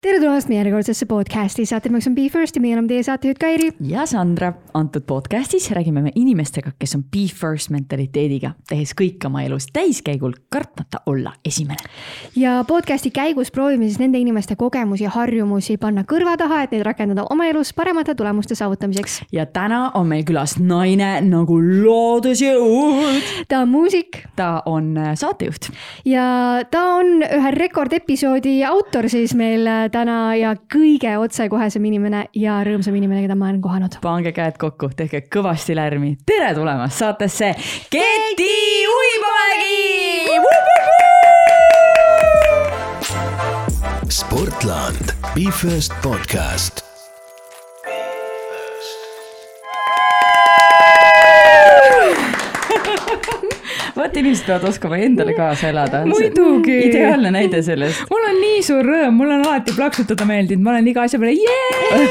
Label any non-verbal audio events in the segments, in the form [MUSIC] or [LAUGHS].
tere tulemast meie järjekordsesse podcasti, saatemaks on Be First ja meie oleme teie saatejuht Kairi. ja Sandra, antud podcastis räägime me inimestega, kes on Be First mentaliteediga, tehes kõik oma elus täiskäigul, kartmata olla esimene. ja podcasti käigus proovime siis nende inimeste kogemusi ja harjumusi panna kõrva taha, et neid rakendada oma elus paremate tulemuste saavutamiseks. ja täna on meil külas naine nagu loodusjõud. ta on muusik. ta on äh, saatejuht. ja ta on ühe rekordepisoodi autor siis meil äh, täna ja kõige otsekohesem inimene ja rõõmsam inimene, keda ma olen kohanud. pange käed kokku, tehke kõvasti lärmi. tere tulemast saatesse, Keti Uibomägi! Sportland, Be First podcast [LAUGHS] vot inimesed peavad oskama endale kaasa elada. muidugi. ideaalne näide sellest. mul on nii suur rõõm, mul on alati plaksutada meeldinud, ma olen iga asja peale jee,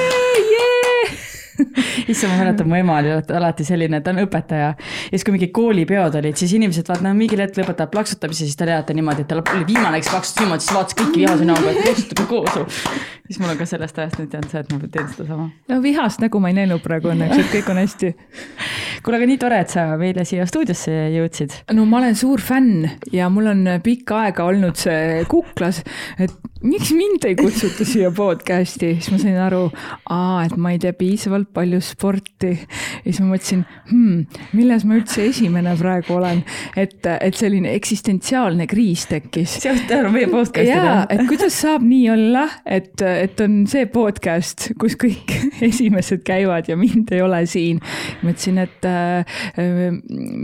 jee. [LAUGHS] issand, ma mäletan, mu ema oli alati selline, ta on õpetaja. ja siis, kui mingid koolipeod olid, siis inimesed vaat noh, mingil hetkel lõpetavad plaksutamise, siis ta teatab niimoodi, et tal oli viimane, kes plaksutas niimoodi, siis vaatas kõiki vihase näoga, et plaksutage koos. siis mul on ka sellest ajast nüüd jäänud see, et ma teen sedasama. no vihast nägu ma ei näinud praegu õnneks, et kõik on hästi. [LAUGHS] kuule, aga nii tore, et sa meile siia stuudiosse jõudsid. no ma olen suur fänn ja mul on pikka aega olnud see kuklas, et miks mind ei kutsuta siia podcast'i, siis ma sain aru, aa, et ma ei tee piisavalt palju sporti. [LAUGHS] ja siis ma mõtlesin hmm,, milles ma üldse esimene praegu olen, et, et selline eksistentsiaalne kriis tekkis. sealt tänu meie podcast'ile. jaa, et kuidas saab nii olla, et, et on see podcast, kus kõik [LAUGHS] esimesed käivad ja mind ei ole siin. mõtlesin, et äh,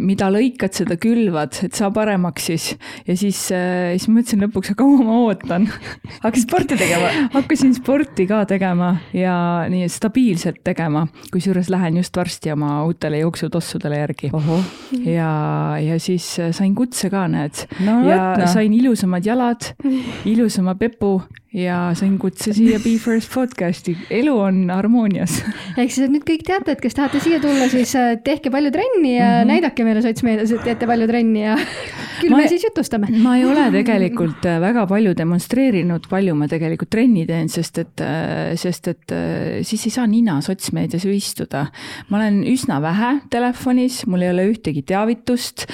mida lõikad, seda külvad, et saa paremaks siis. ja siis äh,, siis mõtlesin lõpuks, aga kaua ma ootan hakkasid sporti tegema? hakkasin sporti ka tegema ja nii stabiilselt tegema, kusjuures lähen just varsti oma uutele jooksutossudele järgi. ja, ja siis sain kutse ka, näed no,. ja no. sain ilusamad jalad, [LAUGHS] ilusama pepu ja sain kutse siia Be First podcast'i, elu on harmoonias. [LAUGHS] ehk siis, nüüd kõik teate, et kes tahate siia tulla, siis äh, tehke palju trenni ja mm -hmm. näidake meile sotsmeedias, et teete palju trenni ja [LAUGHS] küll ma, me siis jutustame. ma ei ole [LAUGHS] tegelikult äh, väga palju demonstreerinud, palju ma tegelikult trenni teen, sest et, äh, sest et siis ei saa nina sotsmeedias ju istuda. ma olen üsna vähe telefonis, mul ei ole ühtegi teavitust.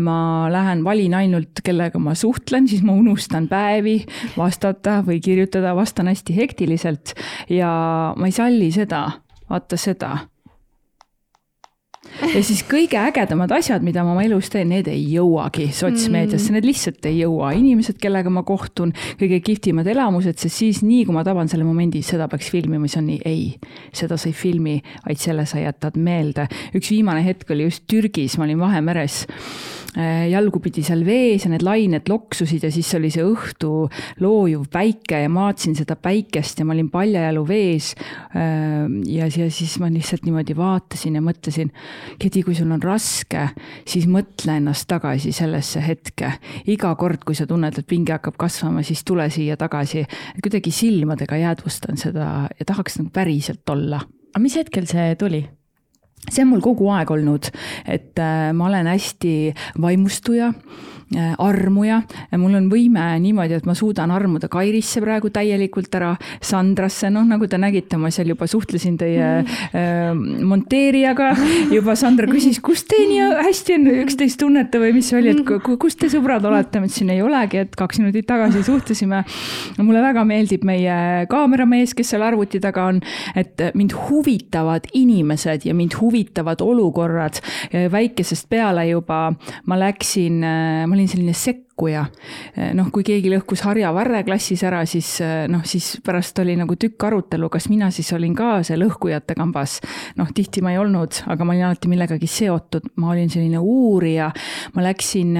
ma lähen, valin ainult, kellega ma suhtlen, siis ma unustan päevi vastata või kirjutada, vastan hästi hektiliselt ja ma ei salli seda, vaata seda ja siis kõige ägedamad asjad, mida ma oma elus teen, need ei jõuagi sotsmeediasse mm., need lihtsalt ei jõua. inimesed, kellega ma kohtun, kõige kihvtimad elamused, sest siis nii, kui ma taban selle momendi, seda peaks filmima, siis on nii, ei, seda sa ei filmi, vaid selle sa jätad meelde. üks viimane hetk oli just Türgis, ma olin Vahemeres jalgupidi seal vees ja need lained loksusid ja siis oli see õhtu loojuv päike ja ma vaatasin seda päikest ja ma olin paljajalu vees. ja, ja siis ma lihtsalt niimoodi vaatasin ja mõtlesin, Kedi, kui sul on raske, siis mõtle ennast tagasi sellesse hetke. iga kord, kui sa tunned, et pinge hakkab kasvama, siis tule siia tagasi. kuidagi silmadega jäädvustan seda ja tahaks nagu päriselt olla. aga mis hetkel see tuli? See on mul kogu aeg olnud, et äh, ma olen hästi vaimustuja armuja. mul on võime niimoodi, et ma suudan armuda Kairisse praegu täielikult ära, Sandrasse, noh, nagu te nägite, ma seal juba suhtlesin teie äh, monteerijaga. juba Sandra küsis, kus te nii hästi on üksteist tunnete või mis see oli, et kus te sõbrad olete? ma ütlesin, ei olegi, et kaks minutit tagasi suhtlesime. mulle väga meeldib meie kaameramees, kes seal arvuti taga on, et mind huvitavad inimesed ja mind huvitavad olukorrad. väikesest peale juba ma läksin, ma olin selline sekkuja. noh, kui keegi lõhkus harjavarre klassis ära, siis noh, siis pärast oli nagu tükk arutelu, kas mina siis olin ka see lõhkujate kambas. noh, tihti ma ei olnud, aga ma olin alati millegagi seotud, ma olin selline uurija. ma läksin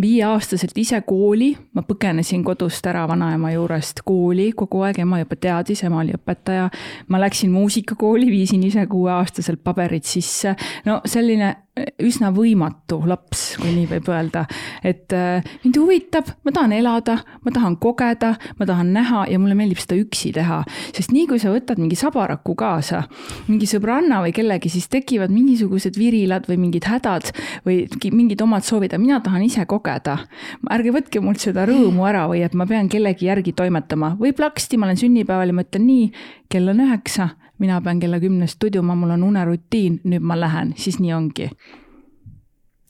viieaastaselt ise kooli, ma põgenesin kodust ära vanaema juurest kooli kogu aeg, ema juba teadis, ema oli õpetaja. ma läksin muusikakooli, viisin ise kuueaastaselt paberid sisse. no selline üsna võimatu laps, kui nii võib öelda. et mind huvitab, ma tahan elada, ma tahan kogeda, ma tahan näha ja mulle meeldib seda üksi teha. sest nii kui sa võtad mingi sabaraku kaasa, mingi sõbranna või kellegi, siis tekivad mingisugused virilad või mingid hädad või mingid omad soovid, aga mina tahan ise kogeda. ärge võtke mult seda rõõmu ära või et ma pean kellegi järgi toimetama või plaksti, ma olen sünnipäeval ja ma ütlen nii, kell on üheksa, mina pean kella kümnest tudjuma, mul on unerutiin, nüüd ma lähen, siis nii ongi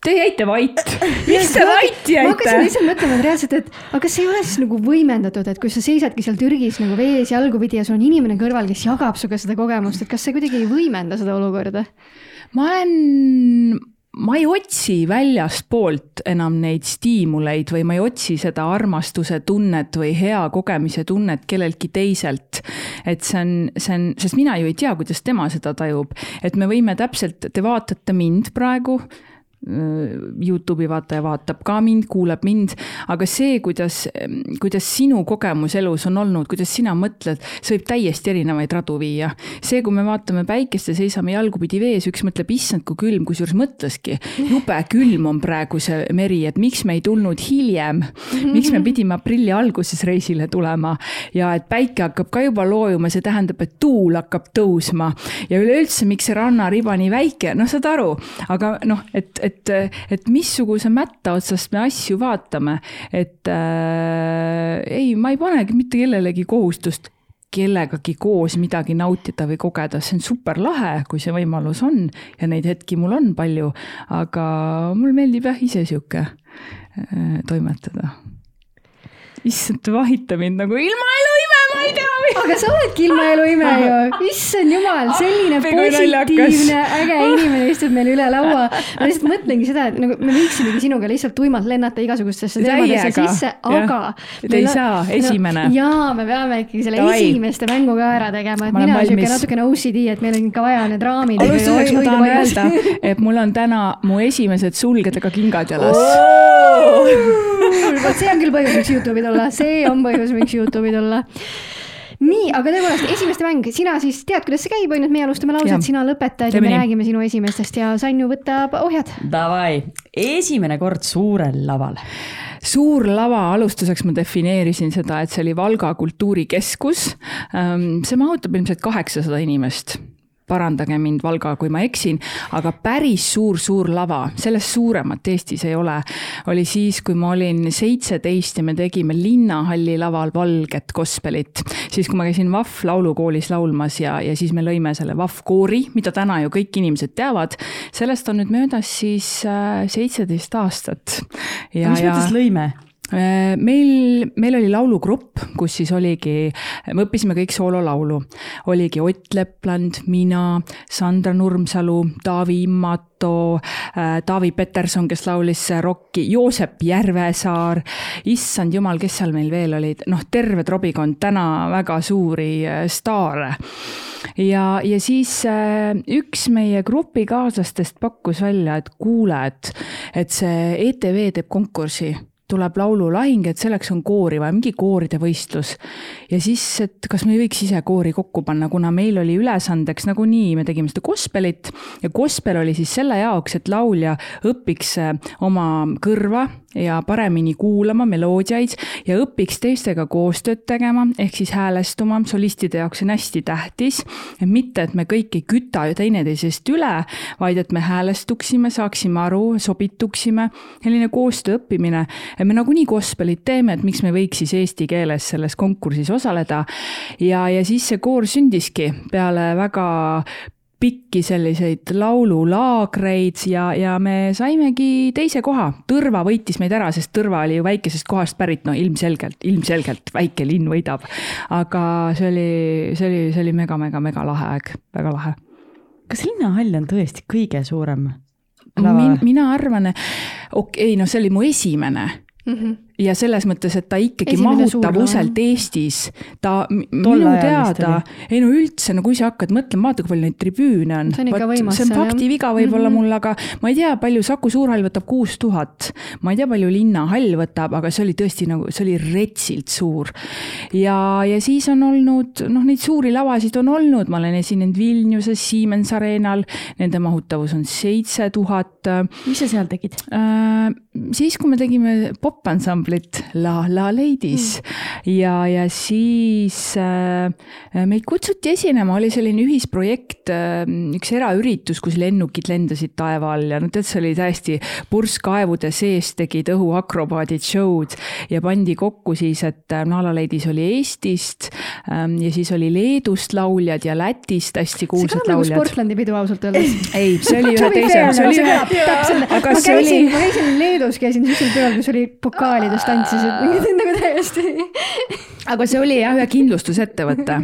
Te jäite vait. [LAUGHS] miks te vait jäite? ma hakkasin lihtsalt mõtlema et reaalselt, et aga kas ei ole siis nagu võimendatud, et kui sa seisadki seal Türgis nagu vees jalgupidi ja sul on inimene kõrval, kes jagab sinuga seda kogemust, et kas see kuidagi ei võimenda seda olukorda? ma olen, ma ei otsi väljastpoolt enam neid stiimuleid või ma ei otsi seda armastuse tunnet või hea kogemise tunnet kelleltki teiselt. et see on, see on, sest mina ju ei tea, kuidas tema seda tajub, et me võime täpselt, te vaatate mind praegu Youtube'i vaataja vaatab ka mind, kuulab mind, aga see, kuidas, kuidas sinu kogemus elus on olnud, kuidas sina mõtled, see võib täiesti erinevaid radu viia. see, kui me vaatame päikest ja seisame jalgupidi vees, üks mõtleb, issand, kui külm, kusjuures mõtleski, jube külm on praegu see meri, et miks me ei tulnud hiljem, miks me pidime aprilli alguses reisile tulema? Ja et päike hakkab ka juba loojuma, see tähendab, et tuul hakkab tõusma. Ja üleüldse, miks see rannariba nii väike, noh, saad aru, aga noh, et, et et, et missuguse mätta otsast me asju vaatame, et äh, ei, ma ei panegi mitte kellelegi kohustust kellegagi koos midagi nautida või kogeda, see on super lahe, kui see võimalus on ja neid hetki mul on palju, aga mulle meeldib jah ise sihuke äh, toimetada. Issand, te vahite mind nagu ilma eluime, ma ei tea aga sa oledki ilmaelu ime ju, issand jumal, selline positiivne, äge inimene istub meil üle laua. ma lihtsalt mõtlengi seda, et nagu me võiksimegi sinuga lihtsalt tuimalt lennata igasugustesse teemadesse sisse, aga. Te ei saa, esimene no,. jaa, me peame ikkagi selle Davai. esimeste mängu ka ära tegema, et mina olen siuke natukene OCD, et meil on ikka vaja need raamid. alustuseks ma tahan öelda, et mul on täna mu esimesed sulgedega kingad jalas oh! Vot see on küll põhjus, miks Youtube'i tulla, see on põhjus, miks Youtube'i tulla nii, aga tõepoolest, esimeste mäng, sina siis tead, kuidas see käib, on ju, et meie alustame lauset, sina lõpetad ja me nii. räägime sinu esimestest ja Sanju võtab ohjad. Davai, esimene kord suurel laval. Suur lava, alustuseks ma defineerisin seda, et see oli Valga kultuurikeskus. Ehm, see mahutab ilmselt kaheksasada inimest parandage mind, Valga, kui ma eksin, aga päris suur-suur lava, sellest suuremat Eestis ei ole, oli siis, kui ma olin seitseteist ja me tegime Linnahalli laval valget gospelit. siis, kui ma käisin VAF laulukoolis laulmas ja, ja siis me lõime selle VAF koori, mida täna ju kõik inimesed teavad. sellest on nüüd möödas siis äh, seitseteist aastat. mis mõttes lõime? Äh, meil, meil oli laulugrupp, kus siis oligi, me õppisime kõik soololaulu. oligi Ott Lepland, mina, Sandra Nurmsalu, Taavi Immato, äh, Taavi Peterson, kes laulis rokki, Joosep Järvesaar, issand jumal, kes seal meil veel olid, noh, terve trobikond, täna väga suuri äh, staare. Ja, ja siis üks meie grupikaaslastest pakkus välja, et kuule, et, et see ETV teeb konkursi tuleb laululahing, et selleks on koori vaja, mingi kooride võistlus. ja siis, et kas me ei võiks ise koori kokku panna, kuna meil oli ülesandeks nagunii, me tegime seda gospelit ja gospel oli siis selle jaoks, et laulja õpiks äh, oma kõrva ja paremini kuulama meloodiaid ja õpiks teistega koostööd tegema, ehk siis häälestuma, solistide jaoks on hästi tähtis, mitte, et me kõik ei küta teineteisest üle, vaid et me häälestuksime, saaksime aru, sobituksime, selline koostöö õppimine me nagunii gospelit teeme, et miks me võiks siis eesti keeles selles konkursis osaleda. ja, ja siis see koor sündiski peale väga pikki selliseid laululaagreid ja, ja me saimegi teise koha. Tõrva võitis meid ära, sest Tõrva oli ju väikesest kohast pärit, no ilmselgelt, ilmselgelt väike linn võidab. aga see oli, see oli, see oli mega-mega-mega lahe aeg, väga lahe. kas linnahall on tõesti kõige suurem? Min, mina arvan, okei okay,, no see oli mu esimene mm. -hmm. Ja selles mõttes, et ta ikkagi Esimene mahutavuselt. Eestis, ta minu teada, ei no üldse, no kui sa hakkad mõtlema, vaata kui palju neid tribüüne on. See on ikka võimas see on faktiviga võib-olla Mhm. mul, aga ma ei tea, palju Saku Suurhall võtab kuus tuhat. ma ei tea, palju Linnahall võtab, aga see oli tõesti nagu, see oli retsilt suur. ja, ja siis on olnud, noh, neid suuri lavasid on olnud, ma olen esinenud Vilniuses Siemens Arenal, nende mahutavus on seitse tuhat mis sa seal tegid? Äh, siis, kui me tegime popansamblit La La Ladies mm. ja, ja siis äh, meid kutsuti esinema, oli selline ühisprojekt äh,, üks eraüritus, kus lennukid lendasid taeva all ja no tead, see oli täiesti purskkaevude sees tegid õhuakrobaadid show'd ja pandi kokku siis, et äh, La La Ladies oli Eestist ähm, ja siis oli Leedust lauljad ja Lätist hästi see kuulsad kõlab nagu lauljad. Sportlandi pidu ausalt öeldes. [LAUGHS] ei, see oli ühe teise see oli see ühe ma see oli käisin, ma käisin Leedus, käisin siuksel peol, kus oli pokaalides tantsisid, nagu täiesti. aga see oli jah, ühe kindlustusettevõte,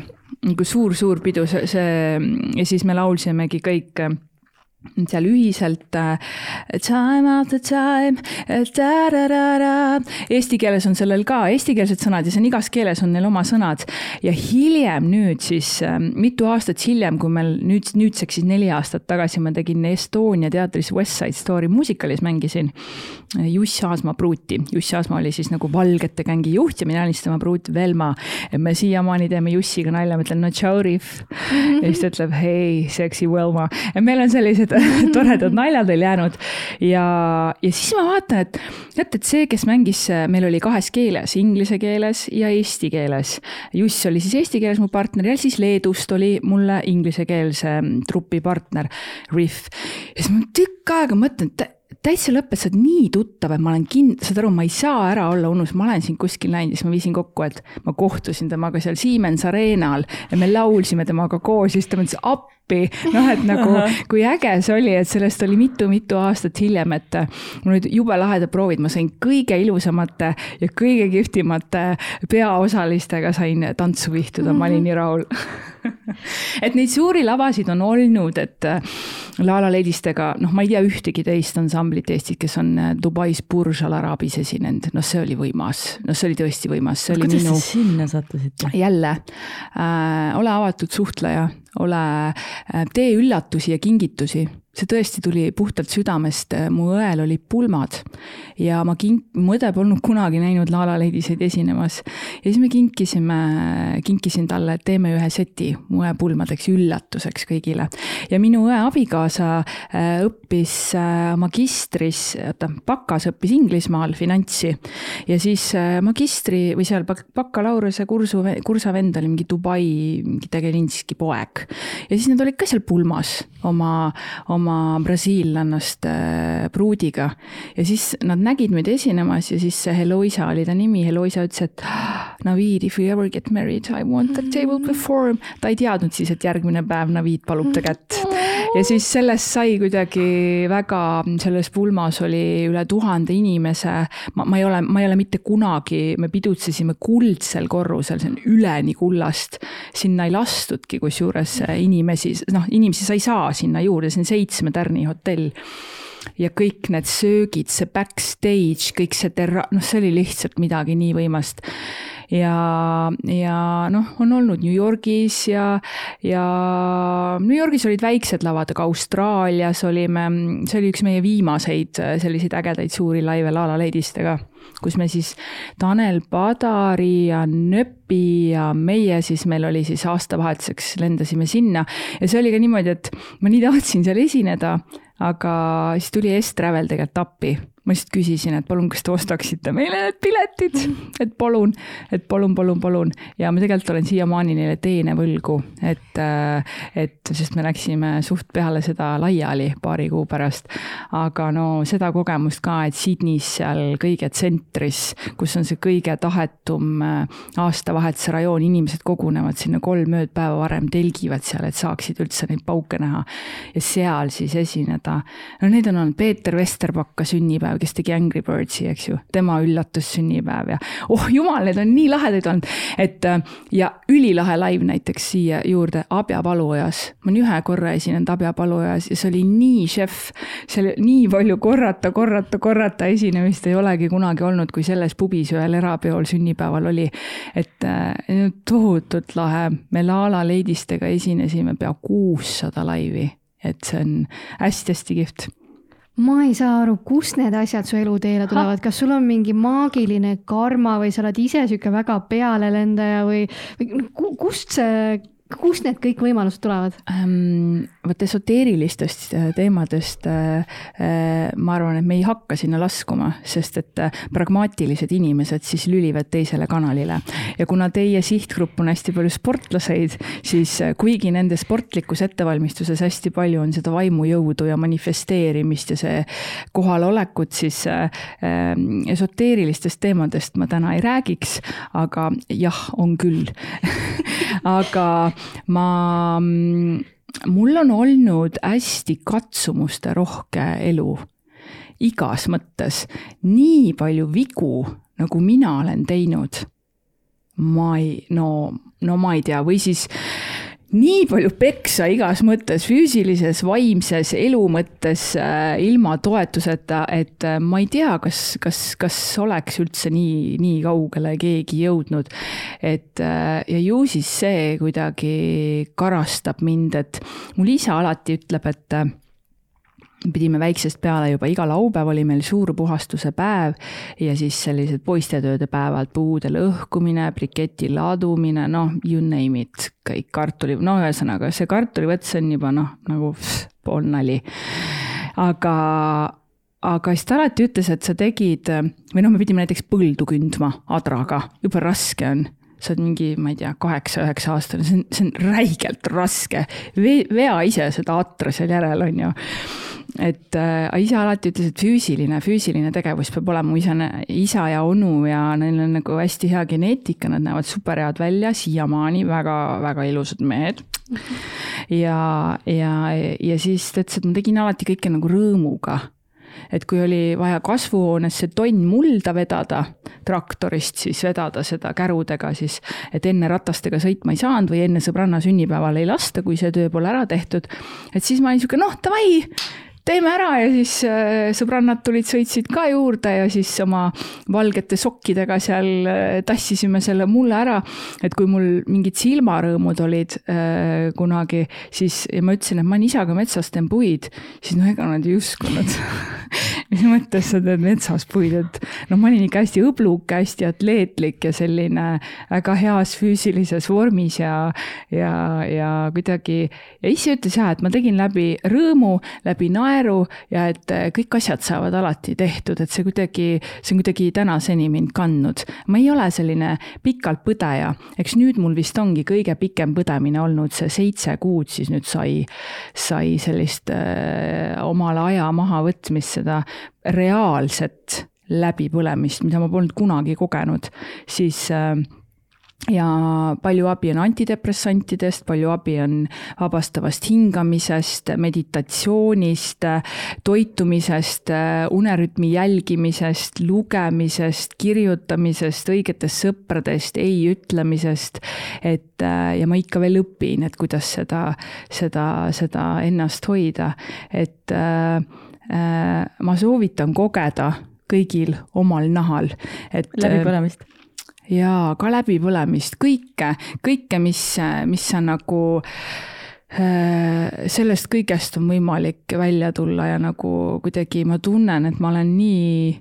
nagu suur-suur pidu, see, see ja siis me laulsimegi kõik seal ühiselt äh, time after time, eesti keeles on sellel ka eestikeelsed sõnad ja see on igas keeles on neil oma sõnad ja hiljem nüüd siis äh, mitu aastat hiljem, kui meil nüüd, nüüdseks siis neli aastat tagasi ma tegin Estonia teatris West Side Story muusikalis mängisin äh, Juss Aasma pruuti, Juss Aasma oli siis nagu valgete gängi juht ja mina olin siis tema pruut Velma. me siiamaani teeme Jussiga nalja, ma ütlen no tšau, Rihv. ja siis ta ütleb hei, seksi Velma. et meil on sellised [LAUGHS] toredad [LAUGHS] naljad veel jäänud ja, ja siis ma vaatan, et teate, et see, kes mängis, meil oli kahes keeles, inglise keeles ja eesti keeles. Juss oli siis eesti keeles mu partner ja siis Leedust oli mulle inglisekeelse trupi partner, Riff. ja siis ma tükk aega mõtlen, et täitsa lõppes, sa oled nii tuttav, et ma olen kind-, saad aru, ma ei saa ära olla unus, ma olen sind kuskil näinud ja siis ma viisin kokku, et ma kohtusin temaga seal Siemens Arenal ja me laulsime temaga koos ja siis ta mõtles appi, noh et nagu kui äge see oli, et sellest oli mitu-mitu aastat hiljem, et mul olid jube lahedad proovid, ma sain kõige ilusamate ja kõige kihvtimate peaosalistega sain tantsu vihtuda, ma olin nii rahul. [LAUGHS] Et neid suuri lavasid on olnud, et äh, La La Ladistega, noh, ma ei tea ühtegi teist ansamblit Eestis, kes on äh, Dubais Burj Al Arabis esinenud, noh, see oli võimas, noh, see oli tõesti võimas, see oli kuidas minu te sinna sattusite? jälle. Äh,, ole avatud suhtleja, ole äh,, tee üllatusi ja kingitusi, see tõesti tuli puhtalt südamest, mu õel olid pulmad ja ma kin-, mu õde polnud kunagi näinud La La Ladiseid esinemas. ja siis me kinkisime, kinkisin talle, et teeme ühe seti mu õe pulmadeks üllatuseks kõigile. ja minu õe abikaasa äh, õppis äh, magistris, oota, bakas õppis Inglismaal finantsi ja siis äh, magistri või seal bak- bakalaureuse kursu, kursa vend oli mingi Dubai mingi tegelinski poeg. ja siis nad olid ka seal pulmas oma, oma brasiillannast äh, pruudiga ja siis nad nägid meid esinemas ja siis see Heloisa oli ta nimi, Heloisa ütles, et "Ah, Navid, if you ever get married, I want that they will perform. ta ei teadnud siis, et järgmine päev Navid palub ta kätt ja siis sellest sai kuidagi väga, selles pulmas oli üle tuhande inimese. ma, ma ei ole, ma ei ole mitte kunagi, me pidutsesime kuldsel korrusel, see on üleni kullast. sinna ei lastudki kusjuures inimesi, noh, inimesi sa ei saa sinna juurde, see on seitsme tärni hotell ja kõik need söögid, see backstage, kõik see terra-, noh, see oli lihtsalt midagi nii võimast. ja, ja noh, on olnud New Yorgis ja, ja New Yorgis olid väiksed lavad, aga Austraalias olime, see oli üks meie viimaseid äh, selliseid ägedaid suuri laive La La Ladistega, kus me siis Tanel Padari ja Nöpi ja meie siis, meil oli siis aastavahetuseks lendasime sinna ja see oli ka niimoodi, et ma nii tahtsin seal esineda, aga siis tuli S-Travel tegelikult appi. Ma lihtsalt küsisin, et palun, kas te ostaksite meile need piletid, et palun, et palun, palun, palun ja ma tegelikult olen siiamaani neile teene võlgu, et, et sest me läksime suht peale seda laiali paari kuu pärast. aga no seda kogemust ka, et Sydneys seal kõige tsentris, kus on see kõige tahetum äh, aastavahetuse rajoon, inimesed kogunevad sinna kolm ööd päeva varem, telgivad seal, et saaksid üldse neid pauke näha ja seal siis esineda. no need on olnud Peeter Vesterbakka sünnipäev, kes tegi Angry Birdsi, eks ju, tema üllatussünnipäev ja oh jumal, need on nii lahedad olnud, et ja ülilahe live näiteks siia juurde Abja paluojas. ma olen ühe korra esinenud Abja paluojas ja see oli nii šef, seal nii palju korrata, korrata, korrata esinemist ei olegi kunagi olnud, kui selles pubis ühel erapeol sünnipäeval oli. et äh, tohutult lahe, me Lala Leidistega esinesime pea kuussada laivi, et see on hästi-hästi kihvt ma ei saa aru, kust need asjad su eluteele tulevad, kas sul on mingi maagiline karma või sa oled ise sihuke väga pealelendaja või, või kust see kust need kõik võimalused tulevad ähm,? Vot esoteerilistest äh, teemadest äh, äh, ma arvan, et me ei hakka sinna laskuma, sest et pragmaatilised inimesed siis lülivad teisele kanalile. ja kuna teie sihtgrupp on hästi palju sportlaseid, siis kuigi nende sportlikus ettevalmistuses hästi palju on seda vaimujõudu ja manifesteerimist ja see kohalolekut, siis äh, esoteerilistest teemadest ma täna ei räägiks, aga jah, on küll [LAUGHS] aga ma, mm, mul on olnud hästi katsumuste rohke elu igas mõttes, nii palju vigu, nagu mina olen teinud. ma ei, no, no ma ei tea, või siis nii palju peksa igas mõttes, füüsilises, vaimses, elu mõttes äh, ilma toetuseta, et äh, ma ei tea, kas, kas, kas oleks üldse nii, nii kaugele keegi jõudnud. et äh, ja ju siis see kuidagi karastab mind, et mul isa alati ütleb, et pidime väiksest peale juba iga laupäev oli meil suur puhastuse päev ja siis sellised poistetööde päevad, puude lõhkumine, briketi ladumine, noh, you name it, kõik kartuli, no ühesõnaga see kartulivõts on juba noh, nagu pff, pool nali. aga, aga siis ta alati ütles, et sa tegid või noh, me pidime näiteks põldu kündma adraga, jube raske on sa oled mingi, ma ei tea, kaheksa-üheksa aastane, see on, see on räigelt raske. vea ise seda atra seal järel, on ju et äh, isa alati ütles, et füüsiline, füüsiline tegevus peab olema, mu isa, isa ja onu ja neil on nagu hästi hea geneetika, nad näevad super head välja, siiamaani väga-väga ilusad mehed. ja, ja, ja siis ta ütles, et ma tegin alati kõike nagu rõõmuga et kui oli vaja kasvuhoonesse tonn mulda vedada, traktorist siis vedada seda kärudega siis, et enne ratastega sõitma ei saanud või enne sõbranna sünnipäeval ei lasta, kui see töö pole ära tehtud. et siis ma olin sihuke noh, davai, teeme ära ja siis äh, sõbrannad tulid, sõitsid ka juurde ja siis oma valgete sokkidega seal äh, tassisime selle mulle ära. et kui mul mingid silmarõõmud olid äh, kunagi, siis ja ma ütlesin, et ma olen isaga metsas teen puid, siis no ega nad ei uskunud [LAUGHS] mis mõttes sa teed metsas puid, et noh, ma olin ikka hästi õbluke, hästi atleetlik ja selline väga heas füüsilises vormis ja, ja, ja kuidagi ja ise ütles ja, et ma tegin läbi rõõmu, läbi naeru ja et äh, kõik asjad saavad alati tehtud, et see kuidagi, see on kuidagi tänaseni mind kandnud. ma ei ole selline pikalt põdeja, eks nüüd mul vist ongi kõige pikem põdemine olnud see seitse kuud, siis nüüd sai, sai sellist äh, omale aja mahavõtmist, seda reaalset läbipõlemist, mida ma polnud kunagi kogenud, siis äh, ja palju abi on antidepressantidest, palju abi on vabastavast hingamisest, meditatsioonist, toitumisest, unerütmi jälgimisest, lugemisest, kirjutamisest, õigetest sõpradest, ei ütlemisest. et ja ma ikka veel õpin, et kuidas seda, seda, seda ennast hoida, et äh, ma soovitan kogeda kõigil omal nahal, et. läbipõlemist jaa, ka läbipõlemist, kõike, kõike, mis, mis on nagu äh, sellest kõigest on võimalik välja tulla ja nagu kuidagi ma tunnen, et ma olen nii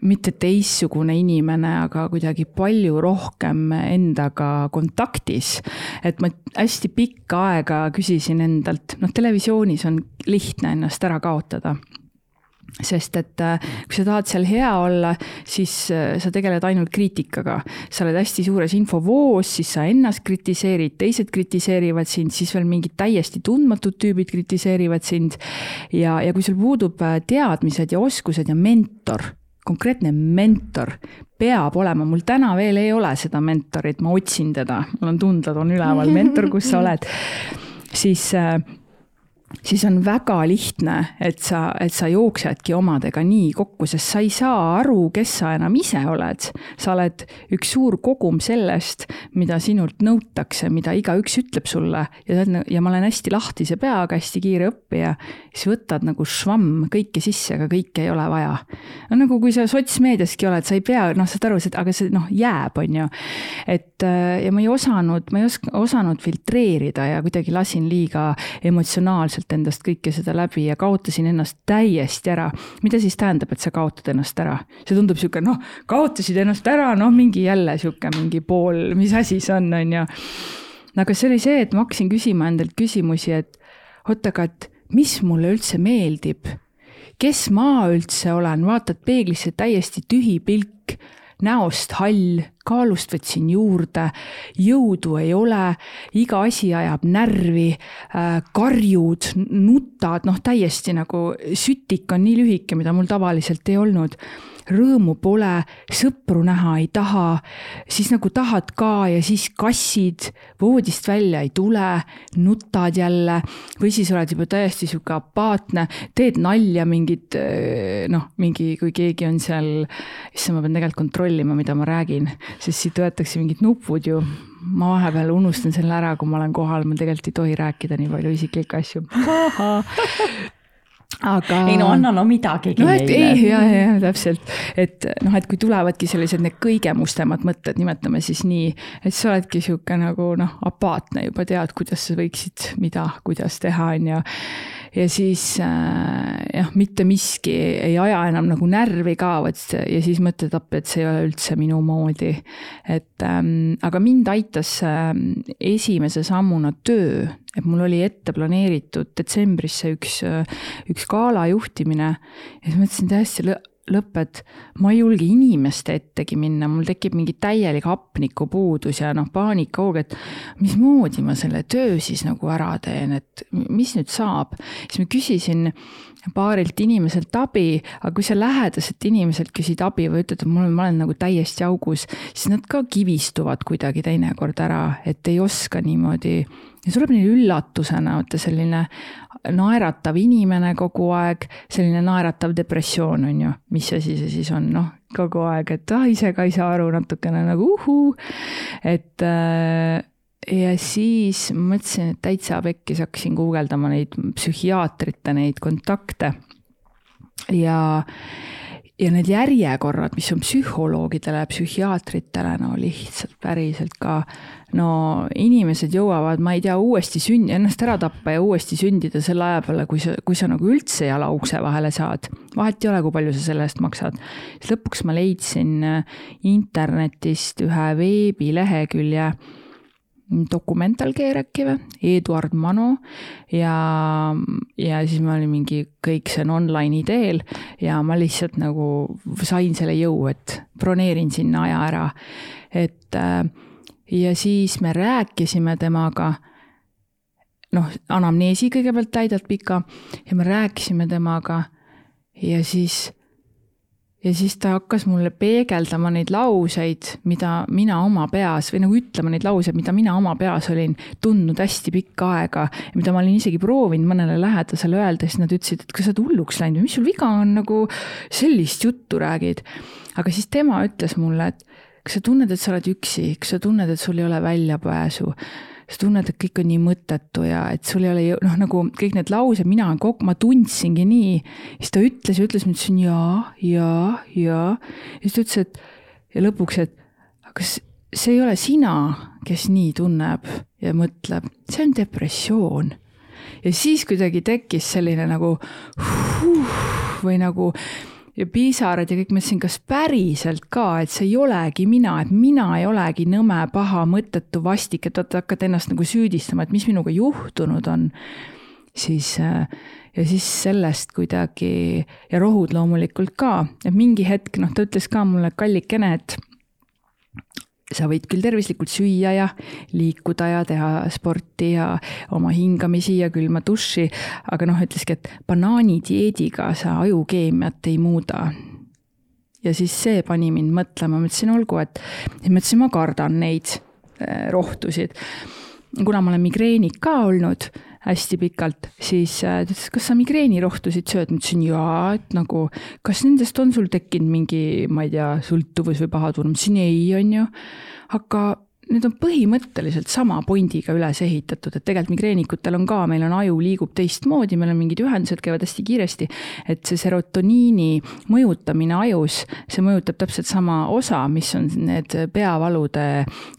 mitte teistsugune inimene, aga kuidagi palju rohkem endaga kontaktis. et ma hästi pikka aega küsisin endalt, noh, televisioonis on lihtne ennast ära kaotada sest et äh, kui sa tahad seal hea olla, siis äh, sa tegeled ainult kriitikaga. sa oled hästi suures infovoos, siis sa ennast kritiseerid, teised kritiseerivad sind, siis veel mingid täiesti tundmatud tüübid kritiseerivad sind. ja, ja kui sul puudub äh, teadmised ja oskused ja mentor, konkreetne mentor peab olema, mul täna veel ei ole seda mentorit, ma otsin teda, mul on tundlad on üleval, mentor, kus sa oled, siis siis on väga lihtne, et sa, et sa jooksedki omadega nii kokku, sest sa ei saa aru, kes sa enam ise oled. sa oled üks suur kogum sellest, mida sinult nõutakse, mida igaüks ütleb sulle ja, ja ma olen hästi lahtise peaga, hästi kiire õppija, siis võtad nagu švamm kõike sisse, aga kõike ei ole vaja. no nagu kui sa sotsmeediaski oled, sa ei pea, noh, saad aru, aga see noh, jääb, on ju. et ja ma ei osanud, ma ei oska, osanud filtreerida ja kuidagi lasin liiga emotsionaalselt sealt endast kõike seda läbi ja kaotasin ennast täiesti ära. mida siis tähendab, et sa kaotad ennast ära? see tundub sihuke, noh, kaotasid ennast ära, noh, mingi jälle sihuke mingi pool, mis asi see on, on ju. aga see oli see, et ma hakkasin küsima endalt küsimusi, et oot, aga et mis mulle üldse meeldib? kes ma üldse olen, vaatad peeglisse, täiesti tühi pilk näost hall, kaalust võtsin juurde, jõudu ei ole, iga asi ajab närvi, äh, karjud, nutad, noh, täiesti nagu sütik on nii lühike, mida mul tavaliselt ei olnud rõõmu pole, sõpru näha ei taha, siis nagu tahad ka ja siis kassid, voodist välja ei tule, nutad jälle. Või siis oled juba täiesti sihuke apaatne, teed nalja mingit noh, mingi, kui keegi on seal, issand, ma pean tegelikult kontrollima, mida ma räägin, sest siit võetakse mingid nupud ju. Ma vahepeal unustan selle ära, kui ma olen kohal, ma tegelikult ei tohi rääkida nii palju isiklikke asju [LAUGHS] aga. ei no anna no midagigi no, et, neile. ei, ja, ja täpselt, et noh, et kui tulevadki sellised need kõige mustemad mõtted, nimetame siis nii, et sa oledki sihuke nagu noh, apaatne juba tead, kuidas sa võiksid, mida, kuidas teha, on ju ja siis äh, jah, mitte miski ei aja enam nagu närvi ka, vot ja siis mõtled appi, et see ei ole üldse minu moodi. et ähm, aga mind aitas äh, esimese sammuna töö, et mul oli ette planeeritud detsembrisse üks, üks gala juhtimine ja siis mõtlesin täiesti lõpp, et ma ei julge inimeste ettegi minna, mul tekib mingi täielik hapnikupuudus ja noh, paanikahoog, et mismoodi ma selle töö siis nagu ära teen, et mis nüüd saab. siis ma küsisin paarilt inimeselt abi, aga kui sa lähedaselt inimeselt küsid abi või ütled, et mul ma olen nagu täiesti augus, siis nad ka kivistuvad kuidagi teinekord ära, et ei oska niimoodi ja tuleb neile üllatusena, vaata selline naeratav inimene kogu aeg, selline naeratav depressioon on ju, mis asi see siis on, noh, kogu aeg, et ah, ise ka ei saa aru, natukene nagu uhuu, et äh, ja siis mõtlesin, et täitsa pekkis, hakkasin guugeldama neid psühhiaatrite neid kontakte. Ja ja need järjekorrad, mis on psühholoogidele, psühhiaatritele, no lihtsalt päriselt ka no inimesed jõuavad, ma ei tea, uuesti sünd-, ennast ära tappa ja uuesti sündida selle aja peale, kui sa, kui sa nagu üldse jala ukse vahele saad. vahet ei ole, kui palju sa selle eest maksad. siis lõpuks ma leidsin äh, internetist ühe veebilehekülje Documental Care äkki või, Eduard Mano ja, ja siis ma olin mingi, kõik see on online'i teel ja ma lihtsalt nagu sain selle jõu, et broneerin sinna aja ära. et äh, ja siis me rääkisime temaga, noh, anamneesi kõigepealt täidad pika. Ja me rääkisime temaga. Ja siis ja siis ta hakkas mulle peegeldama neid lauseid, mida mina oma peas või nagu ütlema neid lauseid, mida mina oma peas olin tundnud hästi pikka aega. mida ma olin isegi proovinud mõnele lähedasele öelda, siis nad ütlesid, et kas sa oled hulluks läinud või mis sul viga on, nagu sellist juttu räägid. aga siis tema ütles mulle, et kas sa tunned, et sa oled üksi, kas sa tunned, et sul ei ole väljapääsu sa tunned, et kõik on nii mõttetu ja et sul ei ole ju noh, nagu kõik need laused, mina kogu, ma tundsingi nii. siis ta ütles ja ütles, ma ütlesin jaa, jaa, jaa. ja siis ta ütles, et ja lõpuks, et kas see ei ole sina, kes nii tunneb ja mõtleb, see on depressioon. ja siis kuidagi tekkis selline nagu huh, või nagu ja pisarad ja kõik, ma ütlesin, kas päriselt ka, et see ei olegi mina, et mina ei olegi nõme, paha, mõttetu, vastik, et vaata, hakkad ennast nagu süüdistama, et mis minuga juhtunud on. siis äh, ja siis sellest kuidagi ja rohud loomulikult ka, et mingi hetk, noh, ta ütles ka mulle, kallikene, et sa võid küll tervislikult süüa ja liikuda ja teha sporti ja oma hingamisi ja külma duši, aga noh, ütleski, et banaanidieediga sa ajukeemiat ei muuda. ja siis see pani mind mõtlema, ma ütlesin, olgu, et, siis ma ütlesin, ma kardan neid eh, rohtusid kuna ma olen migreenik ka olnud, hästi pikalt, siis äh, ta ütles, kas sa migreenirohtusid sööd, ma ütlesin jaa, et nagu, kas nendest on sul tekkinud mingi, ma ei tea, sõltuvus või pahatunne, ma ütlesin ei, on ju, aga need on põhimõtteliselt sama pondiga üles ehitatud, et tegelikult migreenikutel on ka, meil on aju liigub teistmoodi, meil on mingid ühendused käivad hästi kiiresti, et see serotoniini mõjutamine ajus, see mõjutab täpselt sama osa, mis on need peavalude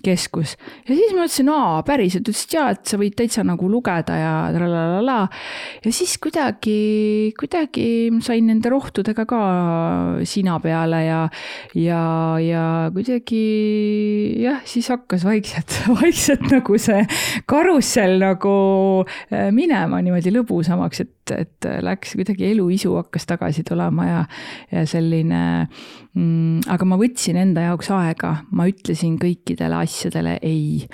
keskus. ja siis ma ütlesin, aa, päriselt, ütles, et jaa, et sa võid täitsa nagu lugeda ja tralalala. ja siis kuidagi, kuidagi sain nende rohtudega ka sina peale ja, ja, ja kuidagi jah, siis hakkas hakkas vaikselt, [LAUGHS] vaikselt nagu see karussell nagu äh, minema niimoodi lõbusamaks, et, et läks kuidagi eluisu hakkas tagasi tulema ja, ja selline mm,. aga ma võtsin enda jaoks aega, ma ütlesin kõikidele asjadele ei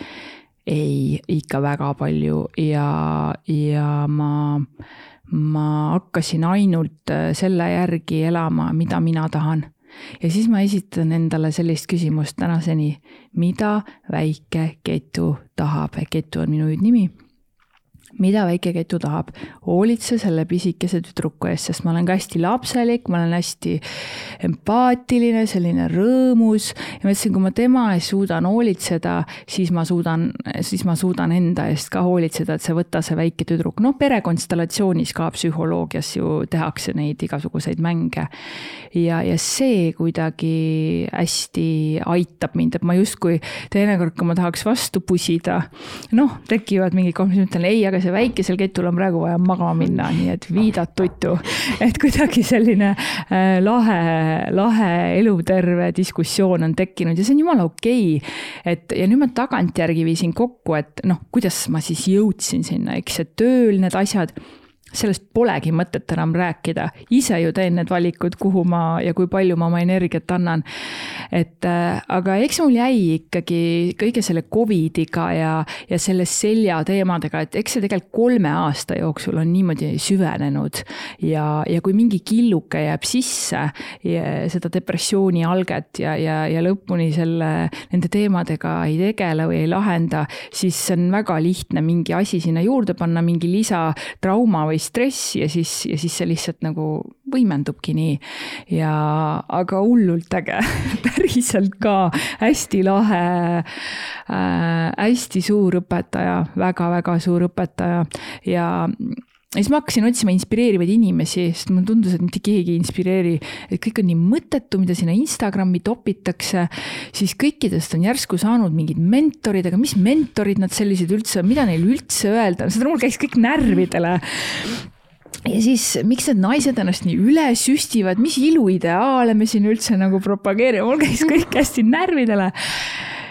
ei, ikka väga palju ja, ja ma, ma hakkasin ainult äh, selle järgi elama, mida mina tahan ja siis ma esitan endale sellist küsimust tänaseni, mida väike ketu tahab, ketu on minu hüüdnimi mida väike Ketu tahab, hoolitse selle pisikese tüdruku eest, sest ma olen ka hästi lapselik, ma olen hästi empaatiline, selline rõõmus. Ja ma ütlesin, kui ma tema eest suudan hoolitseda, siis ma suudan, siis ma suudan enda eest ka hoolitseda, et see võta see väike tüdruk, noh, perekonstellatsioonis ka psühholoogias ju tehakse neid igasuguseid mänge. ja, ja see kuidagi hästi aitab mind, et ma justkui teinekord, kui ma tahaks vastu pusida, noh, tekivad mingid mis ma ütlen ei, aga see väikesel ketul on praegu vaja magama minna, nii et viidad tuttu. et kuidagi selline äh, lahe, lahe eluterve diskussioon on tekkinud ja see on jumala okei okay.. et ja nüüd ma tagantjärgi viisin kokku, et noh, kuidas ma siis jõudsin sinna, eks, et tööl need asjad sellest polegi mõtet enam rääkida, ise ju teen need valikud, kuhu ma ja kui palju ma oma energiat annan. et äh, aga eks mul jäi ikkagi kõige selle Covidiga ja, ja selle selja teemadega, et eks see tegelikult kolme aasta jooksul on niimoodi süvenenud. ja, ja kui mingi killuke jääb sisse, seda depressiooni alget ja, ja, ja lõpuni selle, nende teemadega ei tegele või ei lahenda, siis on väga lihtne mingi asi sinna juurde panna, mingi lisatrauma või või stress ja siis, ja siis see lihtsalt nagu võimendubki nii. ja, aga hullult äge [LAUGHS] päriselt ka hästi lahe äh,, hästi suur õpetaja väga,, väga-väga suur õpetaja ja ja siis ma hakkasin otsima inspireerivaid inimesi, sest mulle tundus, et mitte keegi ei inspireeri, et kõik on nii mõttetu, mida sinna Instagrami topitakse, siis kõikidest on järsku saanud mingid mentorid, aga mis mentorid nad sellised üldse on, mida neil üldse öelda, seda mul käis kõik närvidele. Ja siis, miks need naised ennast nii üles süstivad, mis iluideaale me siin üldse nagu propageerime, mul käis kõik hästi närvidele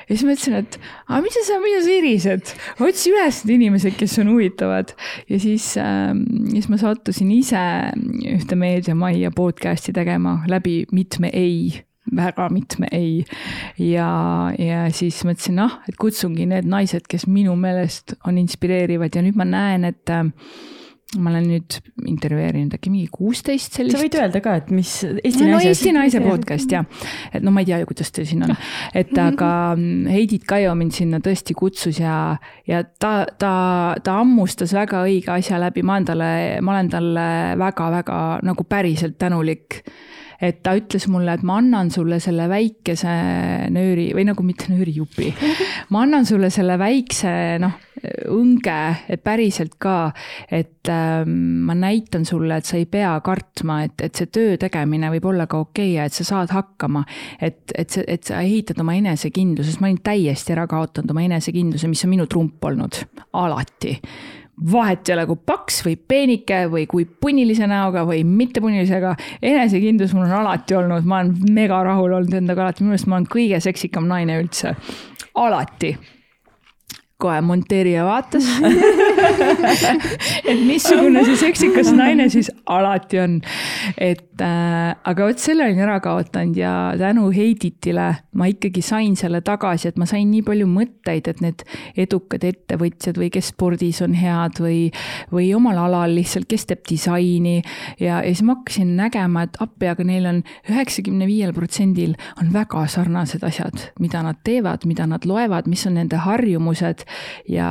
ja siis ma ütlesin, et aga mida sa, mida sa irised, otsi üles need inimesed, kes on huvitavad. ja siis äh,, siis ma sattusin ise ühte meediamajja podcast'i tegema läbi mitme ei väga mitme ei. ja, ja siis mõtlesin, ah, et kutsungi need naised, kes minu meelest on inspireerivad ja nüüd ma näen, et äh, ma olen nüüd intervjueerinud äkki mingi kuusteist sellist. sa võid öelda ka, et mis Eesti no, Naise. Eesti Naise podcast jah, et no ma ei tea ju, kuidas teil siin on, et aga Heidit Kaio mind sinna tõesti kutsus ja, ja ta, ta, ta hammustas väga õige asja läbi, ma olen talle, ma olen talle väga-väga nagu päriselt tänulik et ta ütles mulle, et ma annan sulle selle väikese nööri või nagu mitte nöörijupi. ma annan sulle selle väikse noh, õnge, et päriselt ka, et äh, ma näitan sulle, et sa ei pea kartma, et, et see töö tegemine võib olla ka okei okay ja et sa saad hakkama. et, et see, et sa ehitad oma enesekindluse, sest ma olin täiesti ära kaotanud oma enesekindluse, mis on minu trump olnud, alati vahet ei ole, kui paks või peenike või kui punnilise näoga või mitte punnilisega. enesekindlus mul on alati olnud, ma olen mega rahul olnud endaga alati, minu meelest ma olen kõige seksikam naine üldse, alati kohe monteerija vaatas et missugune see seksikas naine siis alati on. et äh, aga vot selle olin ära kaotanud ja tänu Heiditile ma ikkagi sain selle tagasi, et ma sain nii palju mõtteid, et need edukad ettevõtjad või kes spordis on head või, või omal alal lihtsalt, kes teeb disaini. ja, ja siis ma hakkasin nägema, et appi, aga neil on üheksakümne viiel protsendil on väga sarnased asjad, mida nad teevad, mida nad loevad, mis on nende harjumused ja,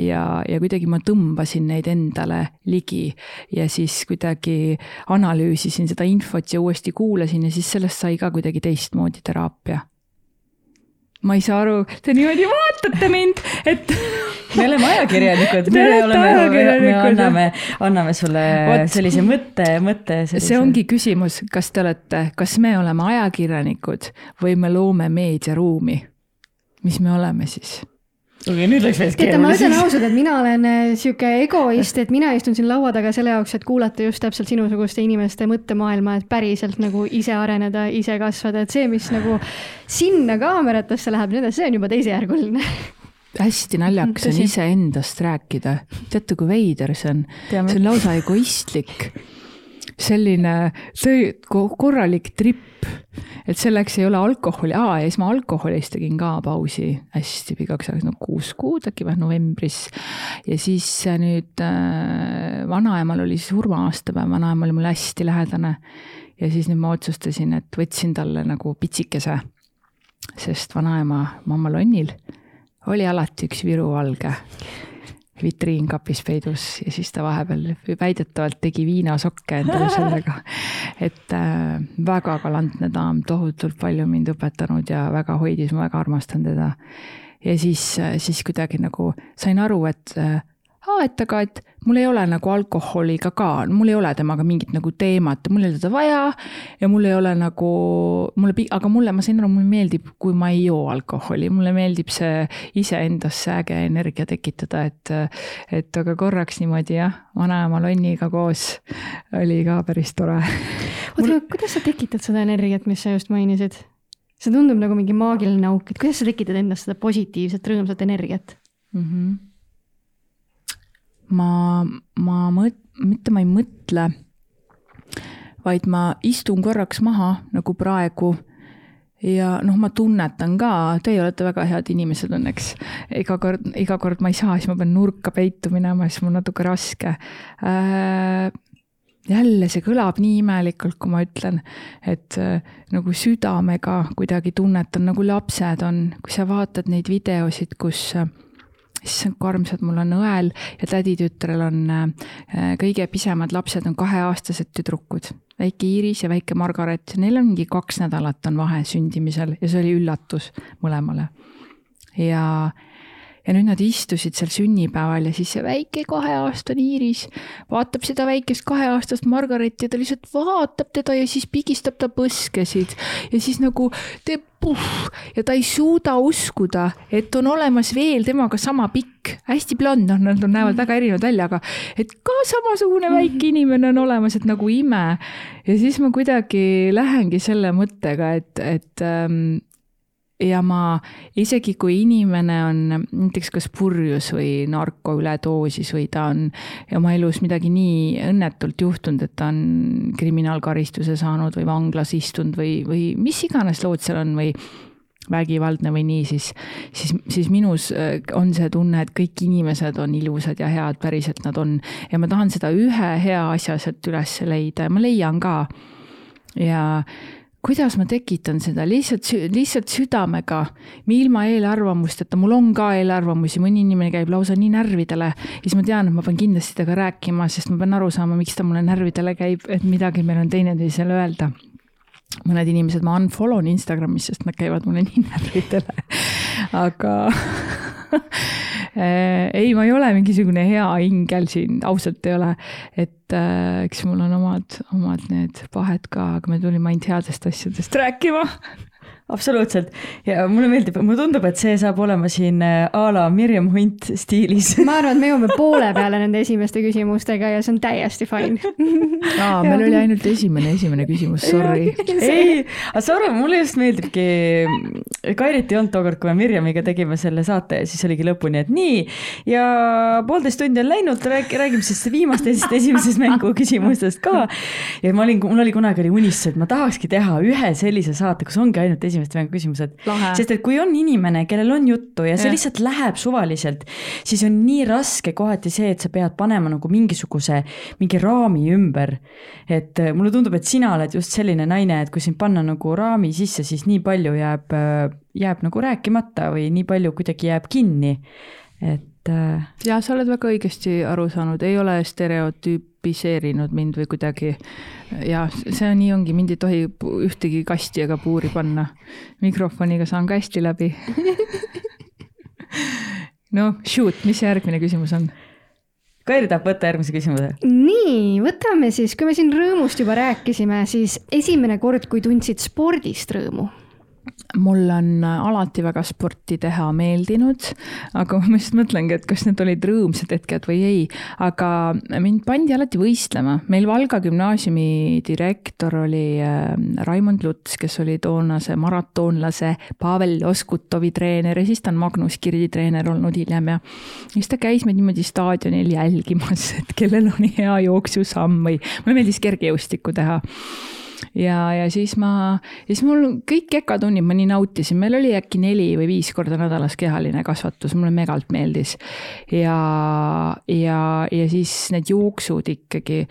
ja, ja kuidagi ma tõmbasin neid endale ligi ja siis kuidagi analüüsisin seda infot ja uuesti kuulasin ja siis sellest sai ka kuidagi teistmoodi teraapia. ma ei saa aru, te niimoodi vaatate mind, et [LAUGHS] me oleme ajakirjanikud, me [LAUGHS] oleme, me anname, anname sulle What? sellise mõtte, mõtte. see ongi küsimus, kas te olete, kas me oleme ajakirjanikud või me loome meediaruumi? mis me oleme siis? Okei, nüüd läks veel keeruliseks. teate, ma ütlen ausalt, et mina olen äh, sihuke egoist, et mina istun siin laua taga selle jaoks, et kuulata just täpselt sinusuguste inimeste mõttemaailma, et päriselt nagu ise areneda, ise kasvada, et see, mis nagu sinna kaameratesse läheb, see on juba teisejärguline hästi naljakas on iseendast rääkida. teate, kui veider see on? see on lausa egoistlik. Selline korralik tripp, et selleks ei ole alkoholi, aa ja siis ma alkoholist tegin ka pausi hästi pikaks ajaks, no kuus kuud äkki või novembris. ja siis nüüd äh, vanaemal oli surma-aastapäev, vanaema oli mulle hästi lähedane. ja siis nüüd ma otsustasin, et võtsin talle nagu pitsikese, sest vanaema mammal onnil oli alati üks Viru valge vitriin kapis peidus ja siis ta vahepeal väidetavalt tegi viinasokke endale [LAUGHS] sellega. et äh, väga galantne daam, tohutult palju mind õpetanud ja väga hoidis, ma väga armastan teda. ja siis, äh, siis kuidagi nagu sain aru, et äh, aa, et aga, et mul ei ole nagu alkoholiga ka, mul ei ole temaga mingit nagu teemat, mul ei ole teda vaja ja mul ei ole nagu, mulle, aga mulle, ma sain aru, mulle meeldib, kui ma ei joo alkoholi, mulle meeldib see iseendasse äge energia tekitada, et, et aga korraks niimoodi jah, vanaema lonniga koos oli ka päris tore. oota mul..., kuidas sa tekitad seda energiat, mis sa just mainisid? see tundub nagu mingi maagiline auk, et kuidas sa tekitad endast seda positiivset, rõõmsat energiat mm? -hmm ma, ma mõt-, mitte ma ei mõtle, vaid ma istun korraks maha nagu praegu ja noh, ma tunnetan ka, teie olete väga head inimesed õnneks. iga kord, iga kord ma ei saa, siis ma pean nurka peitu minema, siis mul natuke raske äh,. jälle see kõlab nii imelikult, kui ma ütlen, et äh, nagu südamega kuidagi tunnetan, nagu lapsed on, kui sa vaatad neid videosid, kus äh, issand, kui armsad mul on õel ja täditütrel on äh, kõige pisemad lapsed on kaheaastased tüdrukud. väike Iiris ja väike Margaret, neil on mingi kaks nädalat on vahe sündimisel ja see oli üllatus mõlemale. ja, ja nüüd nad istusid seal sünnipäeval ja siis see väike kaheaastane Iiris vaatab seda väikest kaheaastast Margaretti ja ta lihtsalt vaatab teda ja siis pigistab ta põskesid ja siis nagu teeb puh ja ta ei suuda uskuda, et on olemas veel temaga sama pikk, hästi blond, noh, nad näevad väga erinevad välja, aga et ka samasugune väike inimene on olemas, et nagu ime. ja siis ma kuidagi lähengi selle mõttega, et, et ähm, ja ma, isegi kui inimene on näiteks kas purjus või narko üledoosis või ta on oma elus midagi nii õnnetult juhtunud, et ta on kriminaalkaristuse saanud või vanglas istunud või, või mis iganes lood seal on või vägivaldne või nii, siis, siis, siis minus äh, on see tunne, et kõik inimesed on ilusad ja head, päriselt nad on. ja ma tahan seda ühe hea asja sealt üles leida ja ma leian ka. ja kuidas ma tekitan seda? Lihtsalt, lihtsalt südamega, ilma eelarvamusteta, mul on ka eelarvamusi, mõni inimene käib lausa nii närvidele, siis ma tean, et ma pean kindlasti temaga rääkima, sest ma pean aru saama, miks ta mulle närvidele käib, et midagi meil on teineteisele öelda. Mõned inimesed ma unfollow n Instagramis, sest nad käivad mulle nii närvidele. aga [LAUGHS] [LAUGHS] ei, ma ei ole mingisugune hea ingel siin, ausalt ei ole. et äh, eks mul on omad, omad need pahed ka, aga me tulime ainult headest asjadest rääkima [LAUGHS] absoluutselt ja mulle meeldib, mulle tundub, et see saab olema siin äh, a la Mirjam Hunt stiilis. ma arvan, et me jõuame poole peale nende esimeste küsimustega ja see on täiesti fine. aa, meil oli ainult esimene, esimene küsimus, sorry. ei, aga sorry, mulle just meeldibki, Kairit ei olnud tookord, kui me Mirjamiga tegime selle saate ja siis oligi lõpuni, et nii ja poolteist tundi on läinud, räägime siis viimastest esimesest mängu küsimustest ka. ja ma olin, mul oli kunagi oli unistus, et ma tahakski teha ühe sellise saate, kus ongi ainult esimesed esimest mängu küsimused. sest et kui on inimene, kellel on juttu ja see ja. lihtsalt läheb suvaliselt, siis on nii raske kohati see, et sa pead panema nagu mingisuguse, mingi raami ümber. et äh, mulle tundub, et sina oled just selline naine, et kui sind panna nagu raami sisse, siis nii palju jääb, äh, jääb nagu rääkimata või nii palju kuidagi jääb kinni. et äh, ja sa oled väga õigesti aru saanud, ei ole stereotüüpiseerinud mind või kuidagi. ja see nii ongi, mind ei tohi ühtegi kasti ega puuri panna. mikrofoniga saan ka hästi läbi [LAUGHS] no shoot, mis järgmine küsimus on? Kairi tahab võtta järgmise küsimuse. nii, võtame siis, kui me siin rõõmust juba rääkisime, siis esimene kord, kui tundsid spordist rõõmu mul on alati väga sporti teha meeldinud, aga ma just mõtlengi, et kas need olid rõõmsad hetked või ei. aga mind pandi alati võistlema, meil Valga gümnaasiumi direktor oli äh, Raimond Luts, kes oli toonase maratoonlase Pavel Oskutovi treener ja siis ta on Magnus Kirdi treener olnud hiljem ja siis ta käis meid niimoodi staadionil jälgimas, et kellel on hea jooksusamm või mulle meeldis kergejõustikku teha ja, ja siis ma, siis mul kõik kekatunnid ma nii nautisin, meil oli äkki neli või viis korda nädalas kehaline kasvatus, mulle megalt meeldis. ja, ja, ja siis need jooksud ikkagi,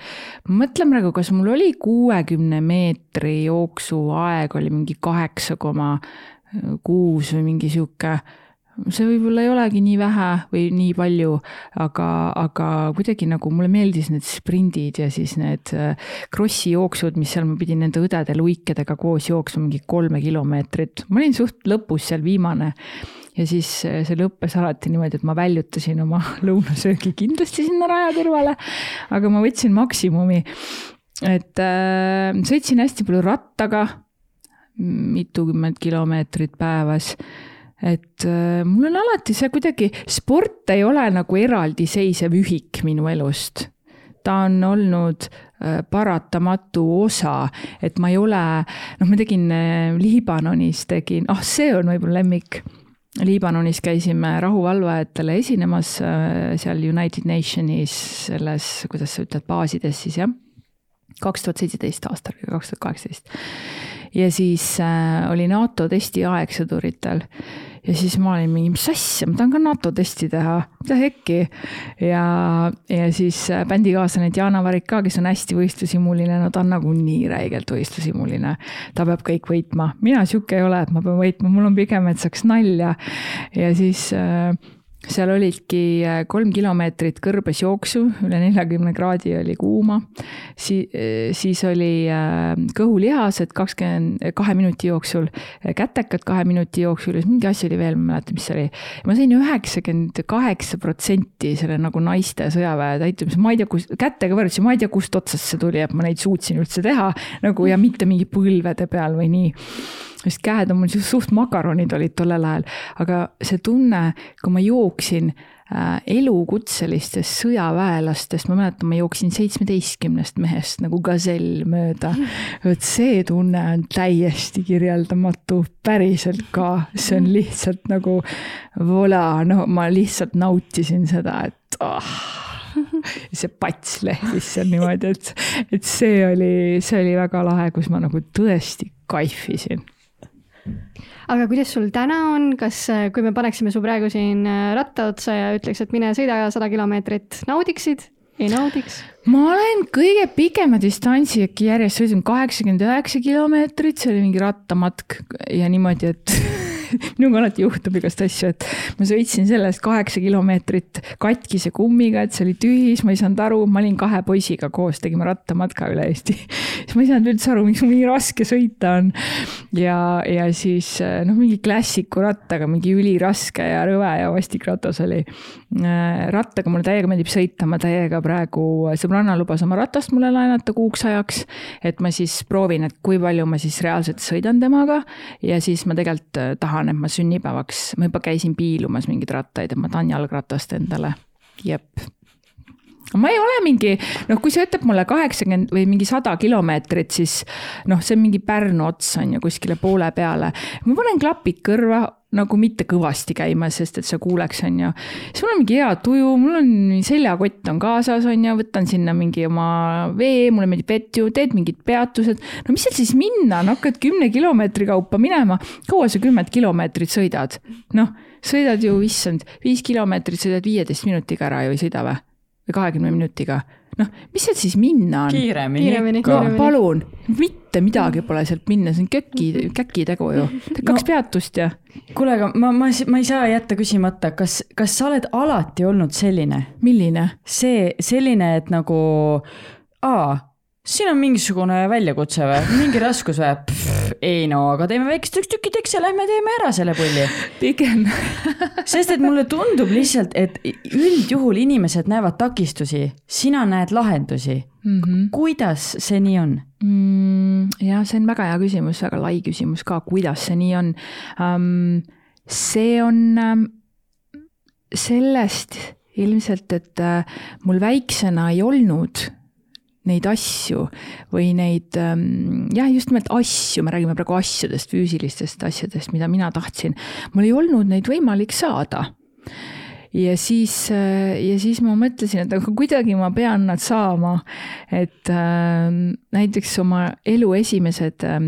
ma mõtlen praegu, kas mul oli kuuekümne meetri jooksuaeg oli mingi kaheksa koma kuus või mingi sihuke see võib-olla ei olegi nii vähe või nii palju, aga, aga kuidagi nagu mulle meeldis need sprindid ja siis need äh, krossi jooksud, mis seal ma pidin nende õdede luikedega koos jooksma mingi kolme kilomeetrit. ma olin suht lõpus seal viimane ja siis äh, see lõppes alati niimoodi, et ma väljutasin oma [LAUGHS] lõunasöögi kindlasti sinna raja kõrvale, aga ma võtsin maksimumi. et äh, sõitsin hästi palju rattaga, mitukümmend kilomeetrit päevas et äh, mul on alati see kuidagi, sport ei ole nagu eraldiseisev ühik minu elust. ta on olnud äh, paratamatu osa, et ma ei ole, noh, ma tegin äh, Liibanonis tegin, ah, see on võib-olla lemmik. Liibanonis käisime rahuvalvajatele esinemas seal United Nationis selles, kuidas sa ütled, baasides siis jah kaks tuhat seitseteist aastal kaks tuhat kaheksateist. Ja siis äh, oli NATO testi aeg sõduritel ja siis ma olin mingi, mis asja, ma tahan ka NATO testi teha, mida hekki. ja, ja siis äh, bändikaaslane Diana Varik ka, kes on hästi võistlushimuline, no ta on nagu nii räigelt võistlushimuline. ta peab kõik võitma, mina sihuke ei ole, et ma pean võitma, mul on pigem, et saaks nalja. ja siis äh, seal olidki äh, kolm kilomeetrit kõrbes jooksu, üle neljakümne kraadi oli kuuma. Si-, äh, siis oli äh, kõhulihased kakskümmend kahe minuti jooksul, kätekad kahe minuti jooksul ja mingi asi oli veel, ma ei mäleta, mis see oli. ma sain üheksakümmend kaheksa protsenti selle nagu naiste sõjaväe täitumise, ma ei tea, kus, kätega võrdlusi, ma ei tea, kust otsast see tuli, et ma neid suutsin üldse teha nagu ja mitte mingi põlvede peal või nii sest käed on mul suht makaronid olid tollel ajal, aga see tunne, kui ma jooksin äh, elukutselistest sõjaväelastest, ma mäletan, ma jooksin seitsmeteistkümnest mehest nagu gazell mööda. vot see tunne on täiesti kirjeldamatu, päriselt ka, see on lihtsalt nagu vola, no ma lihtsalt nautisin seda, et ah see pats lehvis seal niimoodi, et, et see oli, see oli väga lahe, kus ma nagu tõesti kaifisin aga kuidas sul täna on, kas, äh, kui me paneksime su praegu siin äh, ratta otsa ja ütleks, et mine sõida sada kilomeetrit, naudiksid? ei naudiks? ma olen kõige pikema distantsi äkki järjest sõitnud kaheksakümmend üheksa kilomeetrit, see oli mingi rattamatk ja niimoodi, et [LAUGHS] [LAUGHS] minuga alati juhtub igast asju, et ma sõitsin sellest kaheksa kilomeetrit katkise kummiga, et see oli tühi, siis ma ei saanud aru, ma olin kahe poisiga koos, tegime rattamatka üle Eesti. [LAUGHS] siis ma ei saanud üldse aru, miks mul nii raske sõita on. ja, ja siis noh, mingi klassiku rattaga, mingi üliraske ja rõve ja vastik ratas oli. Rattaga mulle täiega meeldib sõita, ma täiega praegu, sõbranna lubas oma ratast mulle laenata kuuks ajaks. et ma siis proovin, et kui palju ma siis reaalselt sõidan temaga ja siis ma tegelikult tahan tahan, et ma sünnipäevaks, ma juba käisin piilumas mingeid rattaid, et ma tahan jalgratast endale. jep ma ei ole mingi, noh, kui sa ütled mulle kaheksakümmend või mingi sada kilomeetrit, siis noh, see on mingi Pärnu ots on ju kuskile poole peale. ma panen klapid kõrva, nagu mitte kõvasti käima, sest et sa kuuleks, on ju. siis mul on mingi hea tuju, mul on seljakott on kaasas, on ju, võtan sinna mingi oma vee, mulle meeldib vett ju, teed mingid peatused. no mis seal siis minna, no hakkad kümne kilomeetri kaupa minema, kaua sa kümmet kilomeetrit sõidad? noh, sõidad ju, issand, viis kilomeetrit sõidad viieteist minutiga ära ju ei sõida või? Või kahekümne minutiga. noh, mis sealt siis minna on? kiiremini Kiiremini, ikka palun, mitte midagi pole sealt minna, see on köki, käkitegu ju. kaks no. peatust ja kuule, aga ma, ma, ma ei saa jätta küsimata, kas, kas sa oled alati olnud selline? milline? see, selline, et nagu, aa, siin on mingisugune väljakutse või, mingi raskus või? ei no, aga teeme väikesteks tükkideks ja lähme teeme ära selle pulli. pigem sest et mulle tundub lihtsalt, et üldjuhul inimesed näevad takistusi, sina näed lahendusi mm. -hmm. kuidas see nii on? Mm, jah, see on väga hea küsimus, väga lai küsimus ka, kuidas see nii on um,. see on um, sellest ilmselt, et uh, mul väiksena ei olnud neid asju või neid ähm, jah, just nimelt asju, me räägime praegu asjadest, füüsilistest asjadest, mida mina tahtsin. mul ei olnud neid võimalik saada ja siis, ja siis ma mõtlesin, et aga kuidagi ma pean nad saama. et äh, näiteks oma elu esimesed äh,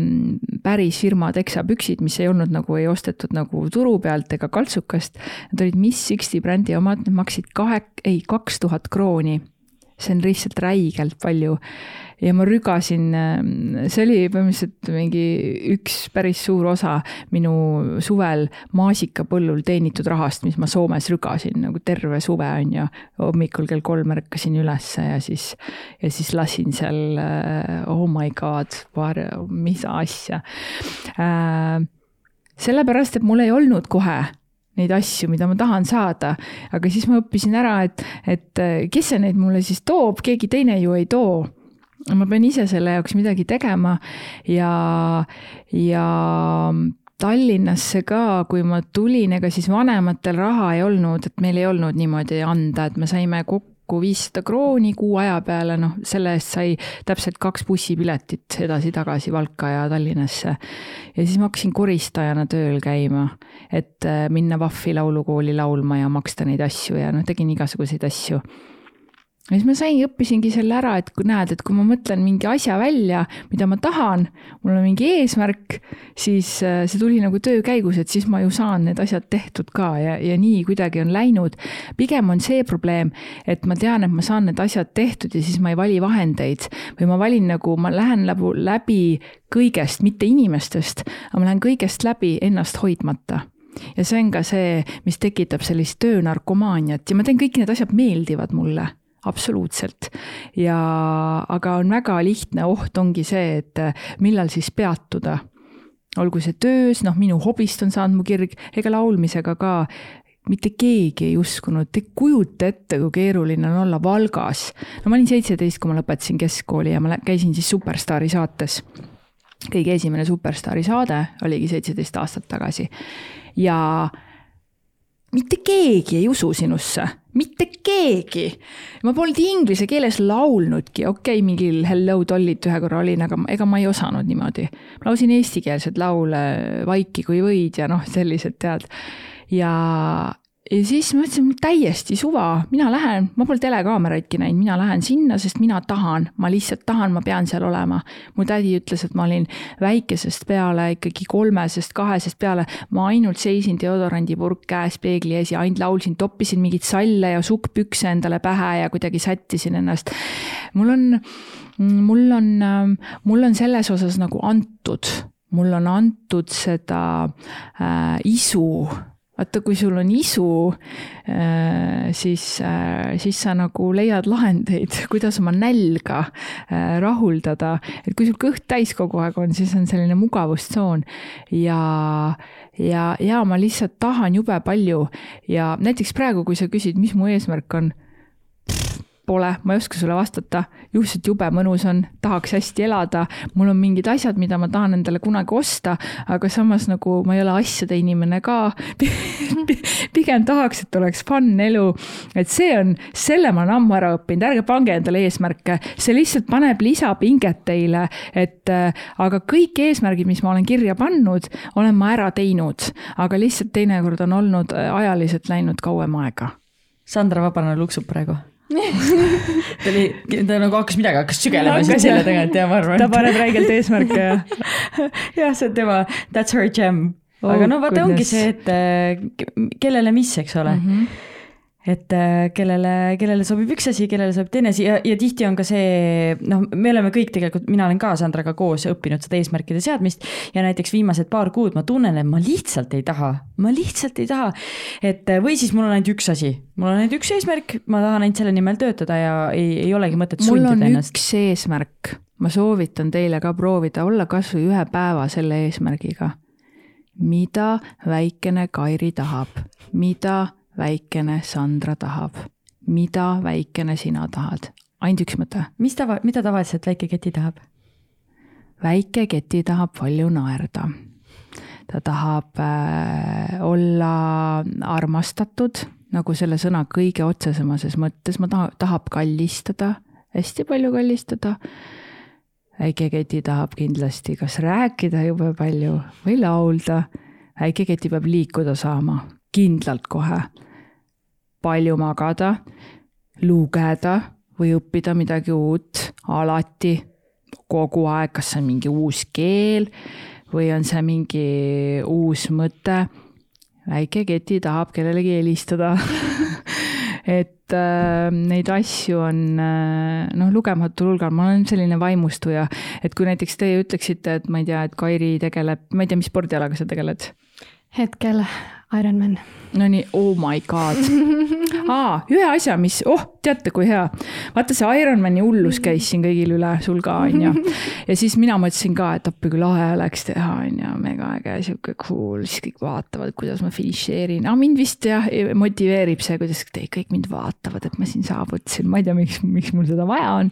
päris firma teksapüksid, mis ei olnud nagu, ei ostetud nagu turu pealt ega kaltsukast, need olid Miss Sixty brändi omad, need maksid kahe, ei kaks tuhat krooni see on lihtsalt räigelt palju ja ma rügasin, see oli põhimõtteliselt mingi üks päris suur osa minu suvel maasikapõllul teenitud rahast, mis ma Soomes rügasin nagu terve suve on ju. hommikul kell kolm ärkasin ülesse ja siis, ja siis lasin seal oh my god, mis asja. sellepärast, et mul ei olnud kohe neid asju, mida ma tahan saada, aga siis ma õppisin ära, et, et kes see neid mulle siis toob, keegi teine ju ei too. Ma pean ise selle jaoks midagi tegema. Ja, ja Tallinnasse ka, kui ma tulin, ega siis vanematel raha ei olnud, et meil ei olnud niimoodi anda, et me saime kokku viissada krooni kuu aja peale, noh, selle eest sai täpselt kaks bussipiletit edasi-tagasi Valka ja Tallinnasse. ja siis ma hakkasin koristajana tööl käima, et minna Vahvi laulukooli laulma ja maksta neid asju ja noh, tegin igasuguseid asju ja siis ma sain, õppisingi selle ära, et kui näed, et kui ma mõtlen mingi asja välja, mida ma tahan, mul on mingi eesmärk, siis see tuli nagu töö käigus, et siis ma ju saan need asjad tehtud ka ja, ja nii kuidagi on läinud. pigem on see probleem, et ma tean, et ma saan need asjad tehtud ja siis ma ei vali vahendeid. Või ma valin nagu, ma lähen nagu läbi kõigest, mitte inimestest, aga ma lähen kõigest läbi ennast hoidmata. Ja see on ka see, mis tekitab sellist töönarkomaaniat. Ja ma teen kõik need asjad meeldivad mulle absoluutselt ja, aga on väga lihtne oht ongi see, et millal siis peatuda. olgu see töös, noh, minu hobist on saanud mu kirg, ega laulmisega ka mitte keegi ei uskunud, te ei kujuta ette, kui keeruline on olla Valgas. no ma olin seitseteist, kui ma lõpetasin keskkooli ja ma käisin siis Superstaari saates. kõige esimene Superstaari saade oligi seitseteist aastat tagasi ja mitte keegi ei usu sinusse, mitte keegi. ma polnud inglise keeles laulnudki, okei okay,, mingil Hello Dolly't ühe korra olin, aga ega ma ei osanud niimoodi. ma laulsin eestikeelseid laule, Vaiki kui võid ja noh, sellised tead. ja, ja siis ma mõtlesin, mul täiesti suva, mina lähen, ma pole telekaameraidki näinud, mina lähen sinna, sest mina tahan, ma lihtsalt tahan, ma pean seal olema. mu tädi ütles, et ma olin väikesest peale ikkagi kolmesest, kahesest peale, ma ainult seisin deodorandipurk käes peegli ees ja ainult laulsin, toppisin mingeid salle ja sukkpükse endale pähe ja kuidagi sättisin ennast. mul on, mul on, mul on selles osas nagu antud, mul on antud seda äh, isu vaata, kui sul on isu, siis, siis sa nagu leiad lahendeid, [LAUGHS] kuidas oma nälga äh, rahuldada. et kui sul kõht täis kogu aeg on, siis on selline mugavustsoon ja, ja, ja ma lihtsalt tahan jube palju ja näiteks praegu, kui sa küsid, mis mu eesmärk on pole, ma ei oska sulle vastata, juhuslikult jube mõnus on, tahaks hästi elada, mul on mingid asjad, mida ma tahan endale kunagi osta, aga samas nagu ma ei ole asjade inimene ka. [LAUGHS] pigem tahaks, et oleks fun elu, et see on, selle ma olen ammu ära õppinud, ärge pange endale eesmärke, see lihtsalt paneb lisapinget teile, et äh, aga kõik eesmärgid, mis ma olen kirja pannud, olen ma ära teinud, aga lihtsalt teinekord on olnud äh, ajaliselt läinud kauem aega. Sandra Vabanane luksub praegu. [LAUGHS] ta oli, ta nagu hakkas midagi, hakkas sügelema siit selja tagant ja ma arvan. ta paneb räigelt eesmärke ja jah, [LAUGHS] see on tema, that's her gem. aga Oh, no vaata, ongi see, et ke- kellele mis, eks ole mm. -hmm. Et äh, kellele, kellele sobib üks asi, kellele sobib teine asi ja, ja tihti on ka see, noh, me oleme kõik tegelikult, mina olen ka Sandraga koos õppinud seda eesmärkide seadmist ja näiteks viimased paar kuud ma tunnen, et ma lihtsalt ei taha, ma lihtsalt ei taha. et äh, või siis mul on ainult üks asi, mul on ainult üks eesmärk, ma tahan ainult selle nimel töötada ja ei, ei olegi mõtet sundida ennast. mul on ennast. üks eesmärk, ma soovitan teile ka proovida olla kasvõi ühe päeva selle eesmärgiga. mida väikene Kairi tahab, mida väikene Sandra tahab, mida väikene sina tahad, ainult üks mõte. mis tava, mida tavaliselt väike Keti tahab? väike Keti tahab palju naerda. ta tahab äh, olla armastatud, nagu selle sõna kõige otsesemases mõttes, ma taha, tahab kallistada, hästi palju kallistada väike Keti tahab kindlasti kas rääkida jube palju või laulda. väike Keti peab liikuda saama, kindlalt kohe palju magada, lugeda või õppida midagi uut alati, kogu aeg, kas see on mingi uus keel või on see mingi uus mõte. väike Keti tahab kellelegi helistada [LAUGHS] et äh, neid asju on äh, noh, lugematul hulgal, ma olen selline vaimustuja, et kui näiteks teie ütleksite, et ma ei tea, et Kairi tegeleb, ma ei tea, mis spordialaga sa tegeled? hetkel Ironman. Nonii, oh my god [LAUGHS] ah,. ühe asja, mis, oh, teate, kui hea. vaata, see Ironmani hullus käis siin kõigil üle, sul ka, on ju. ja siis mina mõtlesin ka, et appi kui lahe oleks teha, on ju, mega äge, sihuke cool, siis kõik vaatavad, kuidas ma finišeerin. aga mind vist jah, motiveerib see, kuidas te kõik mind vaatavad, et ma siin saavutasin, ma ei tea, miks, miks mul seda vaja on.